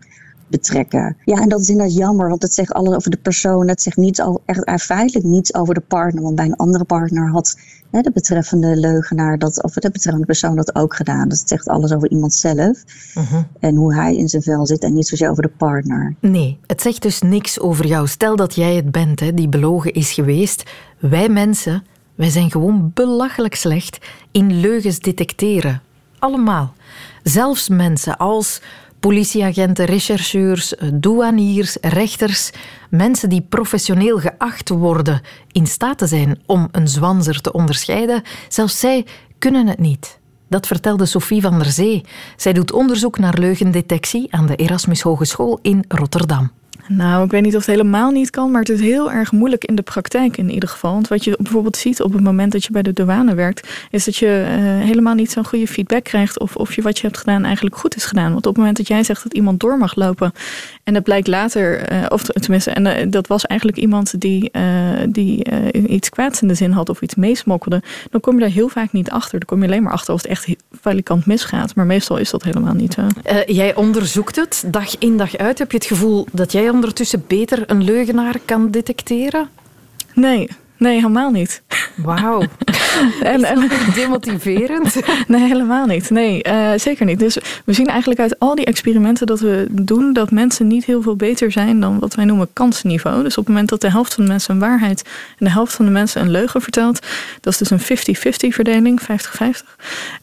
Speaker 11: betrekken. Ja, en dat is inderdaad jammer, want het zegt alles over de persoon. Het zegt niets over, echt feitelijk niets over de partner. Want bij een andere partner had hè, de betreffende leugenaar dat, of de betreffende persoon dat ook gedaan. Dus het zegt alles over iemand zelf
Speaker 1: Mhm.
Speaker 11: en hoe hij in zijn vel zit en niet zozeer over de partner.
Speaker 1: Nee, het zegt dus niks over jou. Stel dat jij het bent hè, die belogen is geweest. Wij mensen, wij zijn gewoon belachelijk slecht in leugens detecteren. Allemaal. Zelfs mensen als politieagenten, rechercheurs, eh, douaniers, rechters, mensen die professioneel geacht worden in staat te zijn om een zwanzer te onderscheiden, zelfs zij kunnen het niet. Dat vertelde Sophie van der Zee. Zij doet onderzoek naar leugendetectie aan de Erasmus Hogeschool in Rotterdam.
Speaker 12: Nou, ik weet niet of het helemaal niet kan, maar het is heel erg moeilijk in de praktijk in ieder geval. Want wat je bijvoorbeeld ziet op het moment dat je bij de douane werkt, is dat je eh, helemaal niet zo'n goede feedback krijgt of, of je wat je hebt gedaan eigenlijk goed is gedaan. Want op het moment dat jij zegt dat iemand door mag lopen en het blijkt later, eh, of tenminste, en eh, dat was eigenlijk iemand die, die iets kwaads in de zin had of iets meesmokkelde, dan kom je daar heel vaak niet achter. Dan kom je alleen maar achter als het echt valikant misgaat. Maar meestal is dat helemaal niet zo.
Speaker 1: Jij onderzoekt het dag in dag uit. Heb je het gevoel dat jij ondertussen beter een leugenaar kan detecteren?
Speaker 12: Nee, nee, helemaal niet.
Speaker 1: Wauw. *laughs*
Speaker 12: en, en,
Speaker 1: demotiverend? *laughs*
Speaker 12: nee, helemaal niet. Nee, eh, zeker niet. Dus we zien eigenlijk uit al die experimenten dat we doen... dat mensen niet heel veel beter zijn dan wat wij noemen kansniveau. Dus op het moment dat de helft van de mensen een waarheid... en de helft van de mensen een leugen vertelt... dat is dus een 50-50 verdeling, 50-50.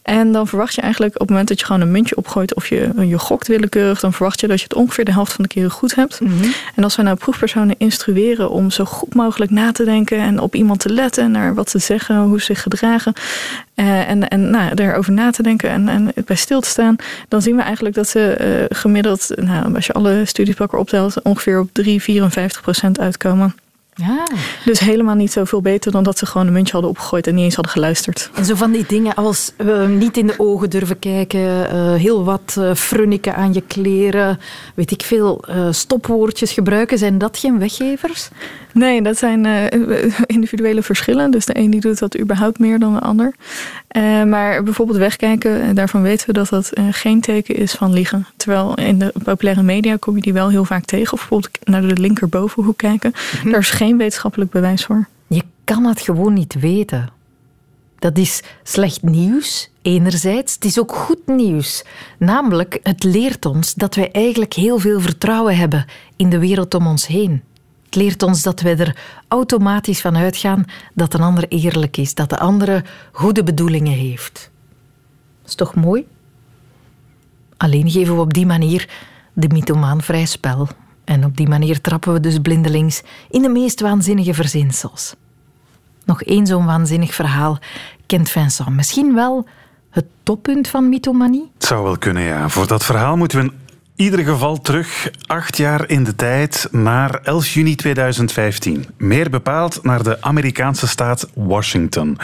Speaker 12: En dan verwacht je eigenlijk op het moment dat je gewoon een muntje opgooit... of je, je gokt willekeurig... dan verwacht je dat je het ongeveer de helft van de keren goed hebt. En als we nou proefpersonen instrueren om zo goed mogelijk na te denken... en op iemand te letten, naar wat ze zeggen, hoe ze zich gedragen... eh, en, en nou, erover na te denken en, en bij stil te staan... dan zien we eigenlijk dat ze eh, gemiddeld, nou, als je alle elkaar optelt... ongeveer op 3, 54 procent uitkomen.
Speaker 1: Ja.
Speaker 12: Dus helemaal niet zoveel beter dan dat ze gewoon een muntje hadden opgegooid en niet eens hadden geluisterd.
Speaker 1: En zo van die dingen als eh, niet in de ogen durven kijken, eh, heel wat uh, frunniken aan je kleren, weet ik veel, stopwoordjes gebruiken, zijn dat geen weggevers?
Speaker 12: Nee, dat zijn individuele verschillen. Dus de een die doet dat überhaupt meer dan de ander. Maar bijvoorbeeld wegkijken, daarvan weten we dat dat geen teken is van liegen. Terwijl in de populaire media kom je die wel heel vaak tegen. Of bijvoorbeeld naar de linkerbovenhoek kijken. Mm-hmm. Daar is geen wetenschappelijk bewijs voor.
Speaker 1: Je kan het gewoon niet weten. Dat is slecht nieuws, enerzijds. Het is ook goed nieuws. Namelijk, het leert ons dat wij eigenlijk heel veel vertrouwen hebben in de wereld om ons heen. Het leert ons dat wij er automatisch van uitgaan dat een ander eerlijk is, dat de andere goede bedoelingen heeft. Is toch mooi? Alleen geven we op die manier de mythomaan vrij spel. En op die manier trappen we dus blindelings in de meest waanzinnige verzinsels. Nog één zo'n waanzinnig verhaal kent Vincent. Misschien wel het toppunt van mythomanie?
Speaker 13: Het zou wel kunnen, ja. Voor dat verhaal moeten we in ieder geval terug acht jaar in de tijd naar 11 juni 2015. Meer bepaald naar de Amerikaanse staat Washington.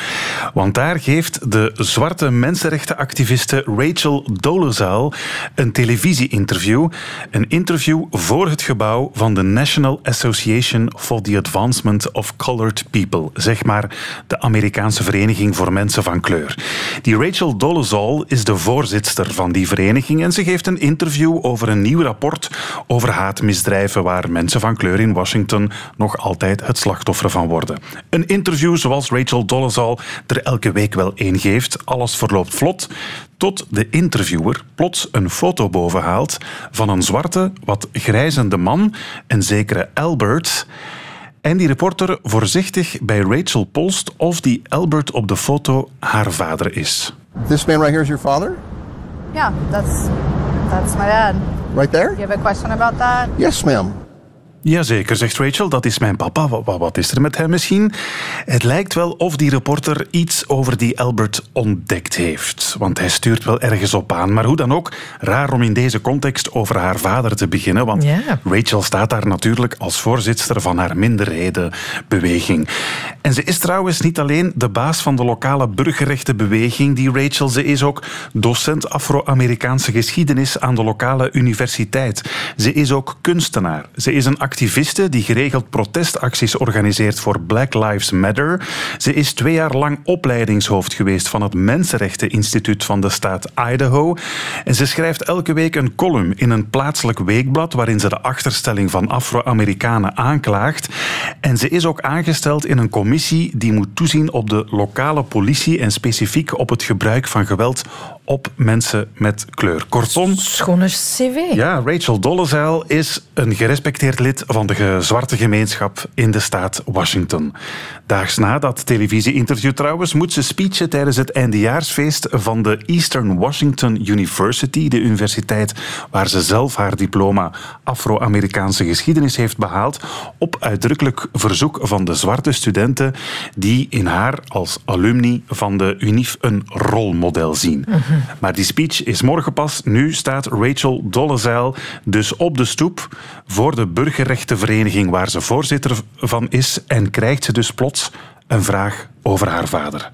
Speaker 13: Want daar geeft de zwarte mensenrechtenactiviste Rachel Dolezal een televisie-interview. Een interview voor het gebouw van de National Association for the Advancement of Colored People. Zeg maar de Amerikaanse Vereniging voor Mensen van Kleur. Die Rachel Dolezal is de voorzitter van die vereniging en ze geeft een interview over over een nieuw rapport over haatmisdrijven waar mensen van kleur in Washington nog altijd het slachtoffer van worden. Een interview zoals Rachel Dolezal er elke week wel één geeft. Alles verloopt vlot tot de interviewer plots een foto boven haalt van een zwarte, wat grijzende man, een zekere Albert. En die reporter voorzichtig bij Rachel polst of die Albert op de foto haar vader is.
Speaker 14: This man right here is your father?
Speaker 15: Yeah, that's that's my dad.
Speaker 14: Right there?
Speaker 15: You have a question about that?
Speaker 14: Yes, ma'am.
Speaker 13: Jazeker, zegt Rachel, dat is mijn papa. Wat, wat, is er met hem misschien? Het lijkt wel of die reporter iets over die Albert ontdekt heeft. Want hij stuurt wel ergens op aan. Maar hoe dan ook, raar om in deze context over haar vader te beginnen. Want
Speaker 1: ja.
Speaker 13: Rachel staat daar natuurlijk als voorzitter van haar minderhedenbeweging. En ze is trouwens niet alleen de baas van de lokale burgerrechtenbeweging, die Rachel. Ze is ook docent Afro-Amerikaanse geschiedenis aan de lokale universiteit. Ze is ook kunstenaar. Ze is een activiste die geregeld protestacties organiseert voor Black Lives Matter. Ze is twee jaar lang opleidingshoofd geweest van het Mensenrechteninstituut van de staat Idaho. En ze schrijft elke week een column in een plaatselijk weekblad waarin ze de achterstelling van Afro-Amerikanen aanklaagt. En ze is ook aangesteld in een commissie die moet toezien op de lokale politie en specifiek op het gebruik van geweld op mensen met kleur. Kortom...
Speaker 1: Schone cv.
Speaker 13: Ja, Rachel Dolezal is een gerespecteerd lid van de zwarte gemeenschap in de staat Washington. Daags na dat televisie-interview trouwens moet ze speechen tijdens het eindejaarsfeest van de Eastern Washington University, de universiteit waar ze zelf haar diploma Afro-Amerikaanse geschiedenis heeft behaald, op uitdrukkelijk verzoek van de zwarte studenten die in haar als alumni van de UNIF een rolmodel zien. Maar die speech is morgen pas. Nu staat Rachel Dolezal dus op de stoep voor de burgerrechtenvereniging waar ze voorzitter van is en krijgt ze dus plots een vraag over haar vader.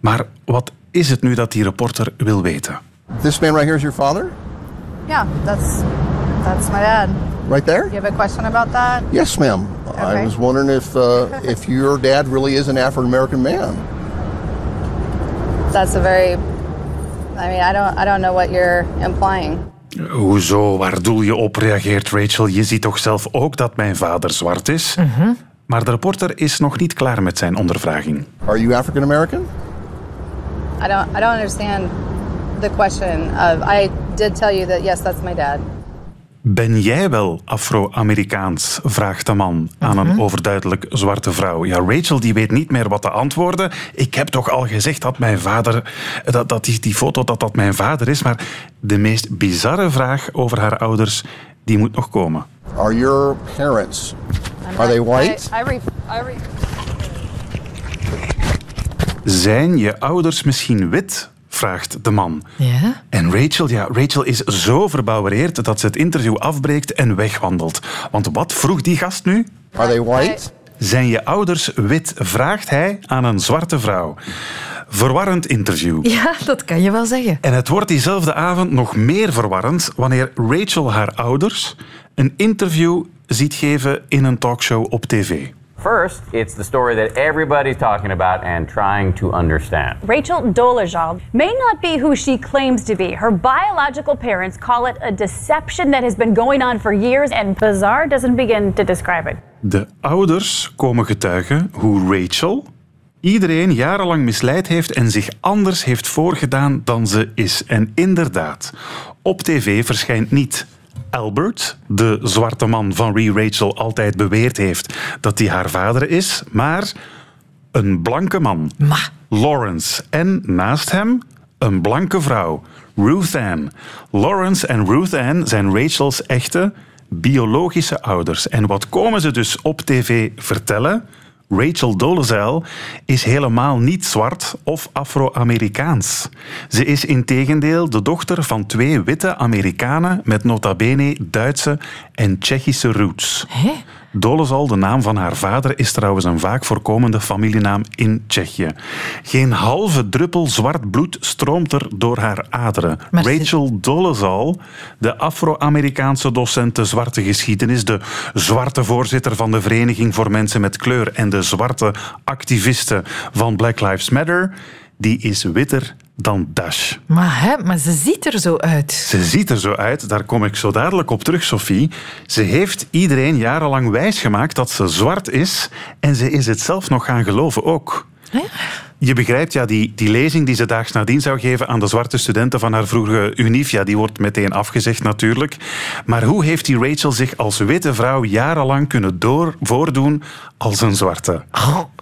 Speaker 13: Maar wat is het nu dat die reporter wil weten?
Speaker 14: This man right here is your father?
Speaker 15: Yeah, that's that's my dad.
Speaker 14: Right there?
Speaker 15: You have a question about that?
Speaker 14: Yes, ma'am. I was wondering if uh, if your dad really is an African American man.
Speaker 15: That's a very. I mean, I don't I don't know what you're implying.
Speaker 13: Hoezo, waar doel je op, reageert Rachel. Je ziet toch zelf ook dat mijn vader zwart is? Maar de reporter is nog niet klaar met zijn ondervraging.
Speaker 14: Are you African American?
Speaker 15: I don't I don't understand the question of. I did tell you that yes, that's my dad.
Speaker 13: Ben jij wel Afro-Amerikaans? vraagt de man aan een overduidelijk zwarte vrouw. Ja, Rachel die weet niet meer wat te antwoorden. Ik heb toch al gezegd dat mijn vader, dat, dat die, die foto dat dat mijn vader is. Maar de meest bizarre vraag over haar ouders, die moet nog komen.
Speaker 14: Are your parents are they white?
Speaker 15: I, I, re, I re,
Speaker 13: Zijn je ouders misschien wit? Vraagt de man.
Speaker 1: Ja?
Speaker 13: En Rachel, ja, Rachel is zo verbouwereerd dat ze het interview afbreekt en wegwandelt. Want wat vroeg die gast nu?
Speaker 14: Are they white?
Speaker 13: Zijn je ouders wit? vraagt hij aan een zwarte vrouw. Verwarrend interview.
Speaker 1: Ja, dat kan je wel zeggen.
Speaker 13: En het wordt diezelfde avond nog meer verwarrend wanneer Rachel haar ouders een interview ziet geven in een talkshow op tv.
Speaker 16: First, it's the story that everybody's talking about and trying to understand.
Speaker 17: Rachel Dolezal may not be who she claims to be. Her biological parents call it a deception that has been going on for years, and Bizarre doesn't begin to describe it.
Speaker 13: De ouders komen getuigen hoe Rachel iedereen jarenlang misleid heeft en zich anders heeft voorgedaan dan ze is. En inderdaad, op tv verschijnt niet Albert, de zwarte man van wie Rachel altijd beweerd heeft dat hij haar vader is, maar een blanke man, Lawrence. En naast hem een blanke vrouw, Ruth Ann. Lawrence en Ruth Ann zijn Rachel's echte biologische ouders. En wat komen ze dus op tv vertellen? Rachel Dolezal is helemaal niet zwart of Afro-Amerikaans. Ze is integendeel de dochter van twee witte Amerikanen met nota bene Duitse en Tsjechische roots. Dolezal, de naam van haar vader, is trouwens een vaak voorkomende familienaam in Tsjechië. Geen halve druppel zwart bloed stroomt er door haar aderen. Rachel Dolezal, de Afro-Amerikaanse docent de zwarte geschiedenis, de zwarte voorzitter van de Vereniging voor Mensen met Kleur en de zwarte activiste van Black Lives Matter, die is witter dan Dash.
Speaker 1: Maar, hè, maar ze ziet er zo uit.
Speaker 13: Ze ziet er zo uit, daar kom ik zo dadelijk op terug, Sophie. Ze heeft iedereen jarenlang wijsgemaakt dat ze zwart is en ze is het zelf nog gaan geloven ook. Je begrijpt, ja, die, die lezing die ze daags nadien zou geven aan de zwarte studenten van haar vroegere UNIF, ja, die wordt meteen afgezegd natuurlijk. Maar hoe heeft die Rachel zich als witte vrouw jarenlang kunnen door, voordoen als een zwarte?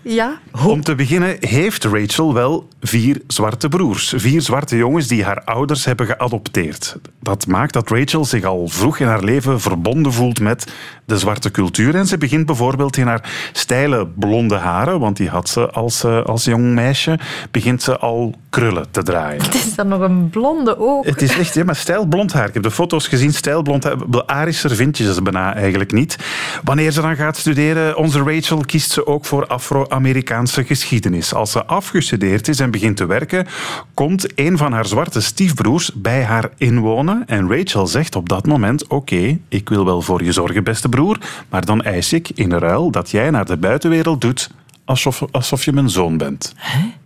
Speaker 1: Ja?
Speaker 13: Om te beginnen heeft Rachel wel vier zwarte broers. Vier zwarte jongens die haar ouders hebben geadopteerd. Dat maakt dat Rachel zich al vroeg in haar leven verbonden voelt met de zwarte cultuur. En ze begint bijvoorbeeld in haar steile blonde haren, want die had ze als, eh, als jong meisje. Meisje begint ze al krullen te draaien.
Speaker 1: Het is dan nog een blonde ook.
Speaker 13: Het is echt, ja, maar stijlblond haar. Ik heb de foto's gezien, stijlblond haar. Arischer vind je ze bijna eigenlijk niet. Wanneer ze dan gaat studeren, onze Rachel kiest ze ook voor Afro-Amerikaanse geschiedenis. Als ze afgestudeerd is en begint te werken, komt een van haar zwarte stiefbroers bij haar inwonen. En Rachel zegt op dat moment, oké, ik wil wel voor je zorgen, beste broer, maar dan eis ik in ruil dat jij naar de buitenwereld doet alsof, alsof je mijn zoon bent.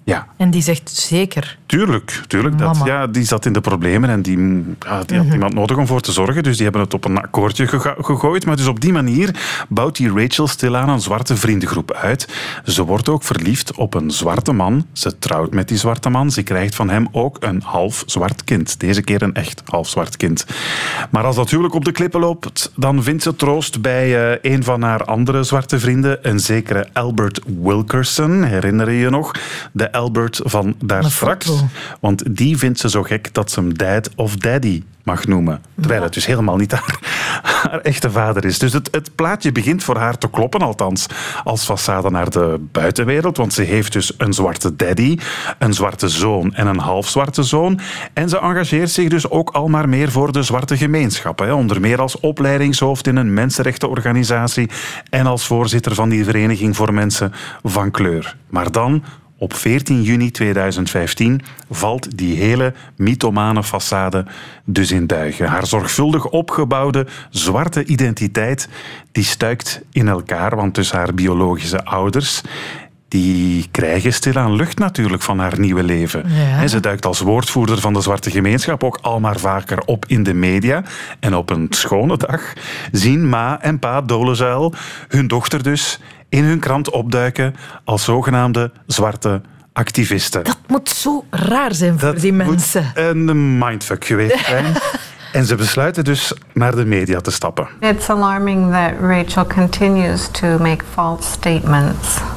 Speaker 13: Ja.
Speaker 1: En die zegt zeker.
Speaker 13: Tuurlijk, tuurlijk. Dat,
Speaker 1: Mama.
Speaker 13: ja, die zat in de problemen en die, ja, die had
Speaker 1: Mhm.
Speaker 13: iemand nodig om voor te zorgen. Dus die hebben het op een akkoordje gegooid. Maar dus op die manier bouwt die Rachel stilaan een zwarte vriendengroep uit. Ze wordt ook verliefd op een zwarte man. Ze trouwt met die zwarte man. Ze krijgt van hem ook een half zwart kind. Deze keer een echt half zwart kind. Maar als dat huwelijk op de klippen loopt, dan vindt ze troost bij eh, een van haar andere zwarte vrienden, een zekere Albert Wilkerson. Herinner je je nog? De Albert van daar straks. Want die vindt ze zo gek dat ze hem dad of daddy mag noemen. Terwijl het dus helemaal niet *laughs* haar, haar echte vader is. Dus het, het plaatje begint voor haar te kloppen, althans als façade naar de buitenwereld. Want ze heeft dus een zwarte daddy, een zwarte zoon en een halfzwarte zoon. En ze engageert zich dus ook al maar meer voor de zwarte gemeenschap. Hè. Onder meer als opleidingshoofd in een mensenrechtenorganisatie en als voorzitter van die vereniging voor mensen van kleur. Maar dan op 14 juni 2015 valt die hele mythomane façade dus in duigen. Haar zorgvuldig opgebouwde zwarte identiteit die stuikt in elkaar, want dus haar biologische ouders die krijgen stilaan lucht natuurlijk van haar nieuwe leven.
Speaker 1: Ja.
Speaker 13: En ze duikt als woordvoerder van de zwarte gemeenschap ook al maar vaker op in de media. En op een schone dag zien ma en pa Dolezuil hun dochter dus in hun krant opduiken als zogenaamde zwarte activisten.
Speaker 1: Dat moet zo raar zijn voor die mensen.
Speaker 13: Een mindfuck geweest zijn. *laughs* en ze besluiten dus naar de media te stappen.
Speaker 18: It's alarming that Rachel continues to make false statements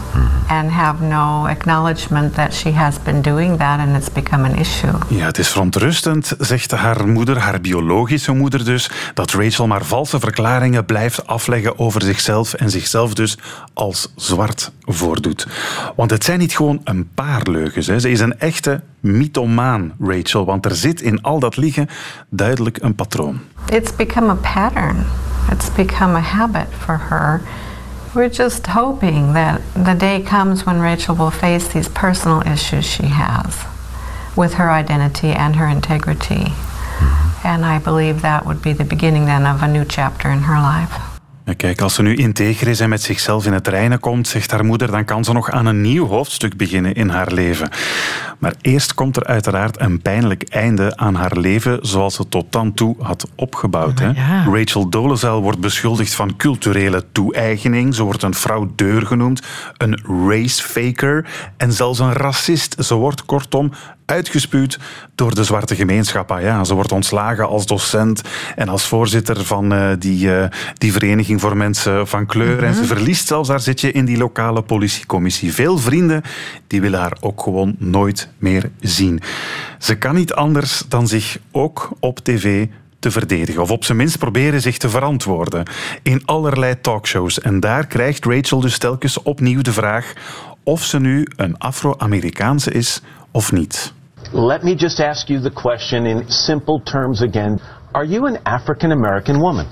Speaker 18: and have no acknowledgement that she has been doing that and it's become an issue.
Speaker 13: Ja, het is verontrustend, zegt haar moeder, haar biologische moeder dus, dat Rachel maar valse verklaringen blijft afleggen over zichzelf en zichzelf dus als zwart voordoet. Want het zijn niet gewoon een paar leugens. Hè. Ze is een echte mythomaan, Rachel, want er zit in al dat liegen duidelijk een patroon.
Speaker 18: It's become a pattern. It's become a habit for her. We're just hoping that the day comes when Rachel will face these personal issues she has with her identity and her integrity. Mm-hmm. And I believe that would be the beginning then of a new chapter in her life.
Speaker 13: Ja, kijk, als ze nu integer is en met zichzelf in het reinen komt, zegt haar moeder, dan kan ze nog aan een nieuw hoofdstuk beginnen in haar leven. Maar eerst komt er uiteraard een pijnlijk einde aan haar leven zoals ze tot dan toe had opgebouwd. Hè? Rachel Dolezal wordt beschuldigd van culturele toe-eigening. Ze wordt een fraudeur genoemd, een racefaker en zelfs een racist. Ze wordt kortom uitgespuwd door de zwarte gemeenschap. Ah ja, ze wordt ontslagen als docent en als voorzitter van eh, die, eh, die vereniging voor mensen van kleur. En ze verliest zelfs haar zitje in die lokale politiecommissie. Veel vrienden die willen haar ook gewoon nooit meer zien. Ze kan niet anders dan zich ook op tv te verdedigen. Of op zijn minst proberen zich te verantwoorden in allerlei talkshows. En daar krijgt Rachel dus telkens opnieuw de vraag of ze nu een Afro-Amerikaanse is of niet.
Speaker 19: Let me just ask you the question in simple terms again. Are you an African American woman?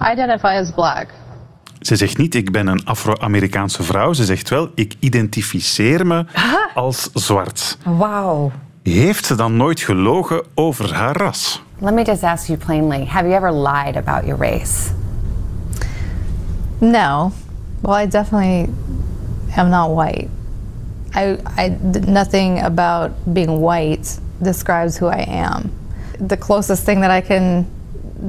Speaker 15: I identify as black.
Speaker 13: Ze zegt niet, ik ben een Afro-Amerikaanse vrouw. Ze zegt wel, ik identificeer me als zwart.
Speaker 1: Wauw.
Speaker 13: Heeft ze dan nooit gelogen over haar ras?
Speaker 20: Let me just ask you plainly have you ever lied about your race?
Speaker 15: No. Well, I definitely am not white. I, I nothing about being white describes who I am. The closest thing that I can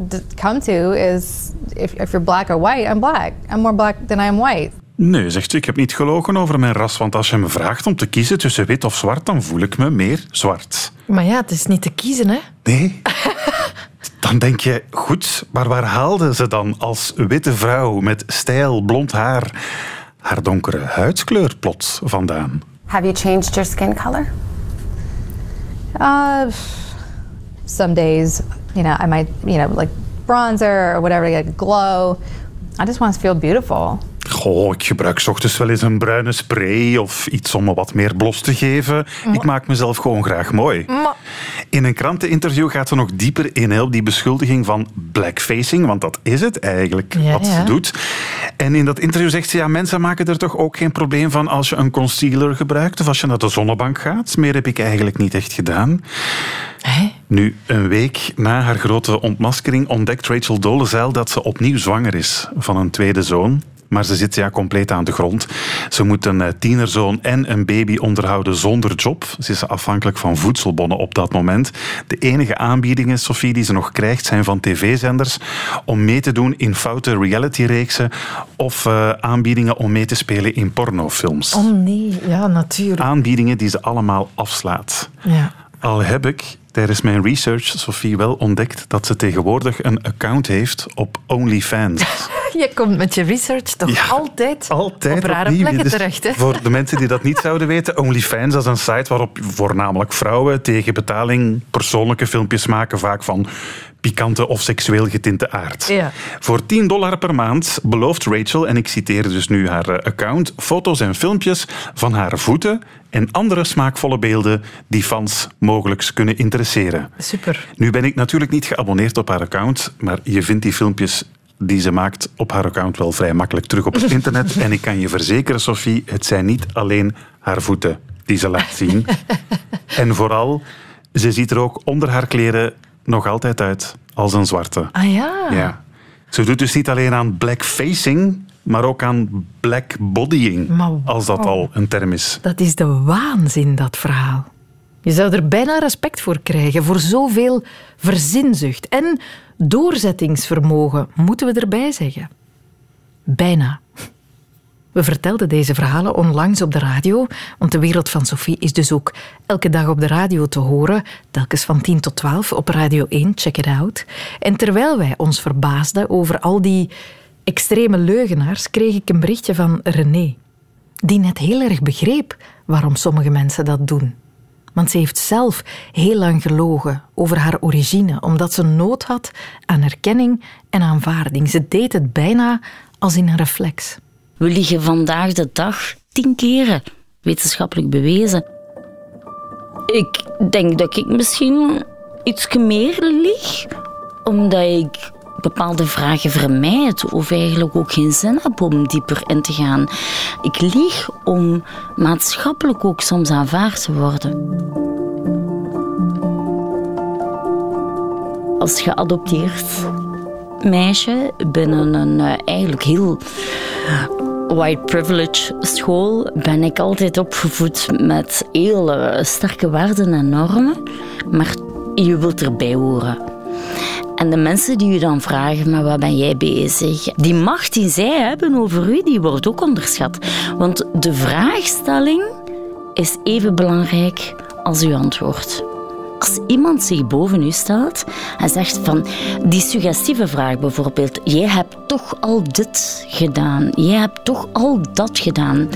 Speaker 15: d- come to is if, if you're black or white, I'm black. I'm more black than I am white.
Speaker 13: Nee, zegt ze, ik heb niet gelogen over mijn ras, want als je me vraagt om te kiezen tussen wit of zwart, dan voel ik me meer zwart.
Speaker 1: Maar ja, het is niet te kiezen, hè?
Speaker 13: Nee. Dan denk je, goed, maar waar haalde ze dan als witte vrouw met stijl, blond haar haar donkere huidskleur plots vandaan?
Speaker 20: Have you changed your skin color?
Speaker 15: Uh, some days, you know, I might, you know, like bronzer or whatever a glow. I just want to feel beautiful.
Speaker 13: Goh, ik gebruik ochtends wel eens een bruine spray of iets om me wat meer blos te geven. Ik maak mezelf gewoon graag mooi. In een kranteninterview gaat ze nog dieper in op die beschuldiging van blackfacing, want dat is het eigenlijk
Speaker 1: Ja,
Speaker 13: wat
Speaker 1: ja.
Speaker 13: ze doet. En in dat interview zegt ze, ja, mensen maken er toch ook geen probleem van als je een concealer gebruikt of als je naar de zonnebank gaat. Meer heb ik eigenlijk niet echt gedaan. Nu, een week na haar grote ontmaskering ontdekt Rachel Dolezal dat ze opnieuw zwanger is van een tweede zoon. Maar ze zit ja compleet aan de grond. Ze moet een eh, tienerzoon en een baby onderhouden zonder job. Ze is afhankelijk van voedselbonnen op dat moment. De enige aanbiedingen, Sophie, die ze nog krijgt, zijn van tv-zenders om mee te doen in foute reality-reeksen of eh, aanbiedingen om mee te spelen in pornofilms.
Speaker 1: Oh nee, ja, natuurlijk.
Speaker 13: Aanbiedingen die ze allemaal afslaat.
Speaker 1: Ja.
Speaker 13: Al heb ik tijdens mijn research, Sophie, wel ontdekt dat ze tegenwoordig een account heeft op OnlyFans. *laughs*
Speaker 1: Je komt met je research toch altijd,
Speaker 13: Altijd
Speaker 1: op rare
Speaker 13: opnieuw.
Speaker 1: plekken
Speaker 13: Dus
Speaker 1: terecht. Hè?
Speaker 13: Voor de mensen die dat niet *laughs* zouden weten, OnlyFans is een site waarop voornamelijk vrouwen tegen betaling persoonlijke filmpjes maken, vaak van pikante of seksueel getinte aard.
Speaker 1: Ja.
Speaker 13: Voor 10 dollar per maand belooft Rachel, en ik citeer dus nu haar eh, account, foto's en filmpjes van haar voeten en andere smaakvolle beelden die fans mogelijk kunnen interesseren.
Speaker 1: Super.
Speaker 13: Nu ben ik natuurlijk niet geabonneerd op haar account, maar je vindt die filmpjes die ze maakt op haar account wel vrij makkelijk terug op het *laughs* internet. En ik kan je verzekeren, Sophie, het zijn niet alleen haar voeten die ze laat zien. *laughs* En vooral, ze ziet er ook onder haar kleren nog altijd uit als een zwarte.
Speaker 1: Ah ja.
Speaker 13: Ja. Ze doet dus niet alleen aan blackfacing, maar ook aan blackbodying, als dat al een term is.
Speaker 1: Dat is de waanzin, dat verhaal. Je zou er bijna respect voor krijgen, voor zoveel verzinzucht en doorzettingsvermogen, moeten we erbij zeggen. Bijna. We vertelden deze verhalen onlangs op de radio, want de wereld van Sophie is dus ook elke dag op de radio te horen, telkens van 10 tot 12 op Radio 1, check it out. En terwijl wij ons verbaasden over al die extreme leugenaars, kreeg ik een berichtje van René, die net heel erg begreep waarom sommige mensen dat doen. Want ze heeft zelf heel lang gelogen over haar origine, omdat ze nood had aan erkenning en aanvaarding. Ze deed het bijna als in een reflex.
Speaker 21: We liegen vandaag de dag tien keren, wetenschappelijk bewezen. Ik denk dat ik misschien iets meer lieg, omdat ik bepaalde vragen vermijd of eigenlijk ook geen zin heb om dieper in te gaan. Ik lieg om maatschappelijk ook soms aanvaard te worden. Als geadopteerd meisje binnen een eh, eigenlijk heel white privilege school ben ik altijd opgevoed met heel eh, sterke waarden en normen, maar je wilt erbij horen. En de mensen die u dan vragen, maar wat ben jij bezig? Die macht die zij hebben over u, die wordt ook onderschat. Want de vraagstelling is even belangrijk als uw antwoord. Als iemand zich boven u stelt en zegt van die suggestieve vraag bijvoorbeeld, jij hebt toch al dit gedaan, jij hebt toch al dat gedaan,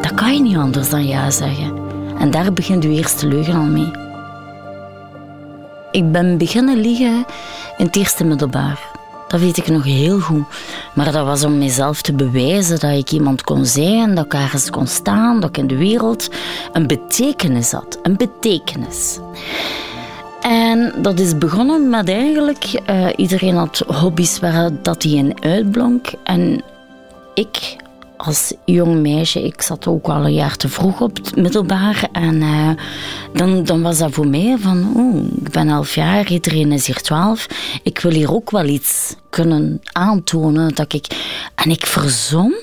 Speaker 21: dan kan je niet anders dan ja zeggen. En daar begint uw eerste leugen al mee. Ik ben beginnen liegen in het eerste middelbaar. Dat weet ik nog heel goed. Maar dat was om mezelf te bewijzen dat ik iemand kon zijn, dat ik ergens kon staan, dat ik in de wereld een betekenis had. Een betekenis. En dat is begonnen met eigenlijk, eh, iedereen had hobby's waar dat hij in uitblonk. En ik als jong meisje, ik zat ook al een jaar te vroeg op het middelbaar. En eh, dan, dan was dat voor mij van, oeh, ik ben elf jaar, iedereen is hier twaalf. Ik wil hier ook wel iets kunnen aantonen. Dat ik, en ik verzon,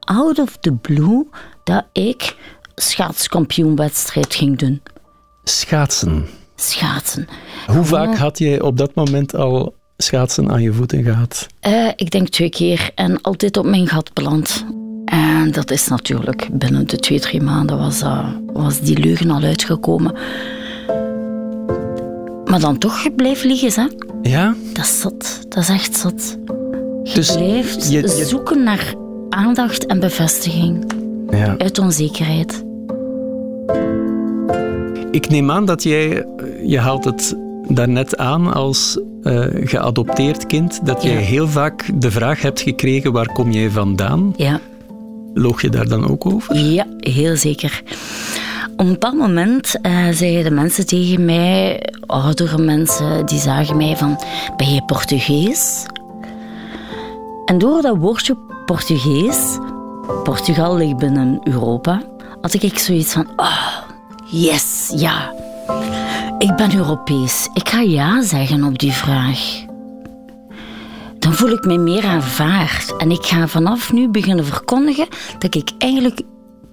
Speaker 21: out of the blue, dat ik schaatskampioenwedstrijd ging doen.
Speaker 7: Schaatsen.
Speaker 21: Schaatsen.
Speaker 7: Hoe vaak had jij op dat moment al schaatsen aan je voeten gehad?
Speaker 21: Eh, ik denk twee keer en altijd op mijn gat beland. En dat is natuurlijk binnen de twee, drie maanden was, dat- was die leugen al uitgekomen. Maar dan toch, je blijft liegen, hè?
Speaker 7: Ja?
Speaker 21: Dat is zot. Dat is echt zot. Je
Speaker 7: Dus
Speaker 21: blijft
Speaker 7: je- je-
Speaker 21: zoeken naar aandacht en bevestiging.
Speaker 7: Ja.
Speaker 21: Uit onzekerheid.
Speaker 7: Ik neem aan dat jij, eh, je haalt het daarnet aan als uh, geadopteerd kind dat jij heel vaak de vraag hebt gekregen waar kom jij vandaan?
Speaker 21: Ja.
Speaker 7: Loog je daar dan ook over?
Speaker 21: Ja, heel zeker. Op bepaald moment uh, zeiden de mensen tegen mij, oudere mensen, die zagen mij van, ben je Portugees? En door dat woordje Portugees, Portugal ligt binnen Europa, had ik zoiets van, oh, yes, ja. Ik ben Europees. Ik ga ja zeggen op die vraag. Dan voel ik me meer aanvaard en ik ga vanaf nu beginnen verkondigen dat ik eigenlijk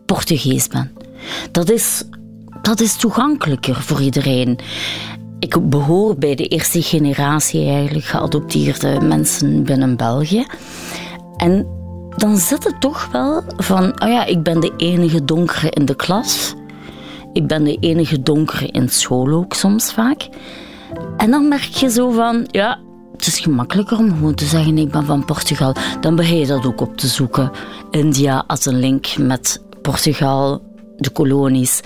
Speaker 21: Portugees ben. Dat is, dat is toegankelijker voor iedereen. Ik behoor bij de eerste generatie eigenlijk geadopteerde mensen binnen België. En dan zit het toch wel van, oh ja, ik ben de enige donkere in de klas. Ik ben de enige donkere in school ook soms vaak. En dan merk je zo van, ja, het is gemakkelijker om gewoon te zeggen ik ben van Portugal. Dan begin je dat ook op te zoeken. India als een link met Portugal, de kolonies.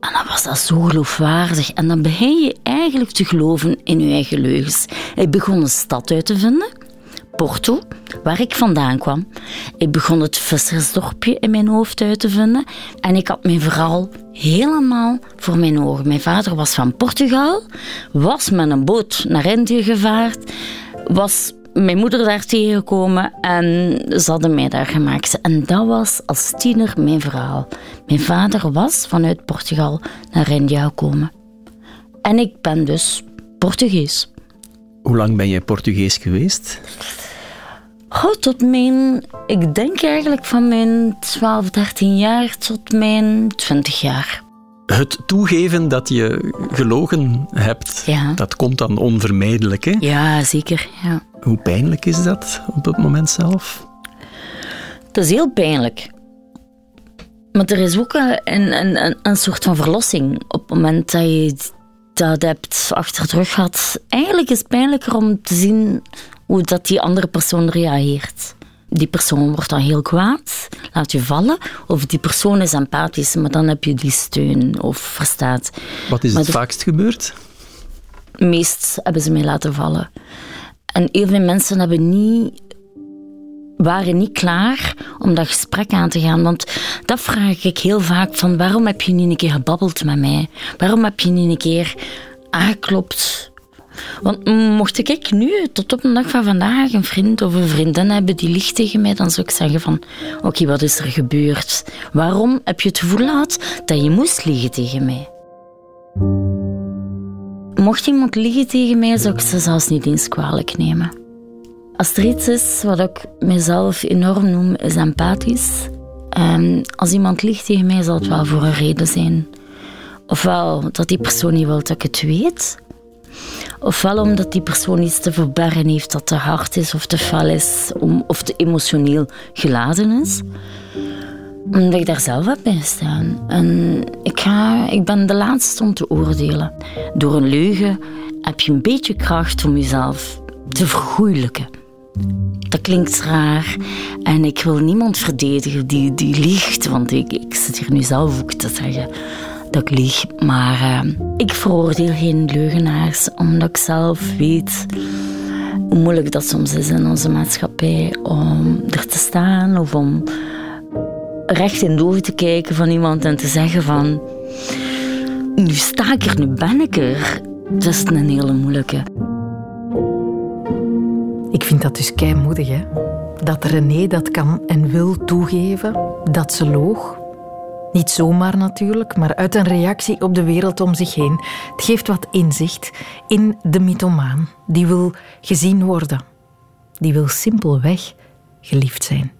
Speaker 21: En dan was dat zo geloofwaardig. En dan begin je eigenlijk te geloven in je eigen leugens. Ik begon een stad uit te vinden. Porto, waar ik vandaan kwam. Ik begon het vissersdorpje in mijn hoofd uit te vinden. En ik had mijn verhaal helemaal voor mijn ogen. Mijn vader was van Portugal, was met een boot naar Indië gevaard, was mijn moeder daar tegengekomen en ze hadden mij daar gemaakt. En dat was als tiener mijn verhaal. Mijn vader was vanuit Portugal naar India gekomen. En ik ben dus Portugees.
Speaker 7: Hoe lang ben jij Portugees geweest?
Speaker 21: Oh, tot mijn, ik denk eigenlijk van mijn 12, 13 jaar tot mijn 20 jaar.
Speaker 7: Het toegeven dat je gelogen hebt,
Speaker 21: ja.
Speaker 7: dat komt dan onvermijdelijk. Hè?
Speaker 21: Ja, zeker. Ja.
Speaker 7: Hoe pijnlijk is dat op het moment zelf?
Speaker 21: Dat is heel pijnlijk. Maar er is ook een, een, een, een soort van verlossing op het moment dat je dat hebt achter de rug gehad. Eigenlijk is het pijnlijker om te zien hoe dat die andere persoon reageert. Die persoon wordt dan heel kwaad, laat je vallen. Of die persoon is empathisch, maar dan heb je die steun of verstaat.
Speaker 7: Wat is het vaakst gebeurd?
Speaker 21: Meest hebben ze mij laten vallen. En heel veel mensen hebben niet, waren niet klaar om dat gesprek aan te gaan. Want dat vraag ik heel vaak van waarom heb je niet een keer gebabbeld met mij? Waarom heb je niet een keer aangeklopt? Want mocht ik nu tot op de dag van vandaag een vriend of een vriendin hebben die liegt tegen mij, dan zou ik zeggen van oké, wat is er gebeurd? Waarom heb je het gevoel gehad dat je moest liegen tegen mij? Mocht iemand liegen tegen mij, zou ik ze zelfs niet eens kwalijk nemen. Als er iets is wat ik mezelf enorm noem, is empathisch. En als iemand liegt tegen mij, zal het wel voor een reden zijn. Ofwel dat die persoon niet wil dat ik het weet, Ofwel omdat die persoon iets te verbergen heeft dat te hard is of te fel is of te emotioneel geladen is. Omdat ik daar zelf heb bij staan. En ik, ga, ik ben de laatste om te oordelen. Door een leugen heb je een beetje kracht om jezelf te vergoeilijken. Dat klinkt raar en ik wil niemand verdedigen die, die liegt, want ik, ik zit hier nu zelf ook te zeggen dat ik lieg. Maar uh, ik veroordeel geen leugenaars, omdat ik zelf weet hoe moeilijk dat soms is in onze maatschappij om er te staan of om recht in de ogen te kijken van iemand en te zeggen van nu sta ik er, nu ben ik er. Dat is een hele moeilijke.
Speaker 1: Ik vind dat dus keimoedig, hè? Dat René dat kan en wil toegeven, dat ze loog, niet zomaar natuurlijk, maar uit een reactie op de wereld om zich heen. Het geeft wat inzicht in de mythomaan. Die wil gezien worden. Die wil simpelweg geliefd zijn.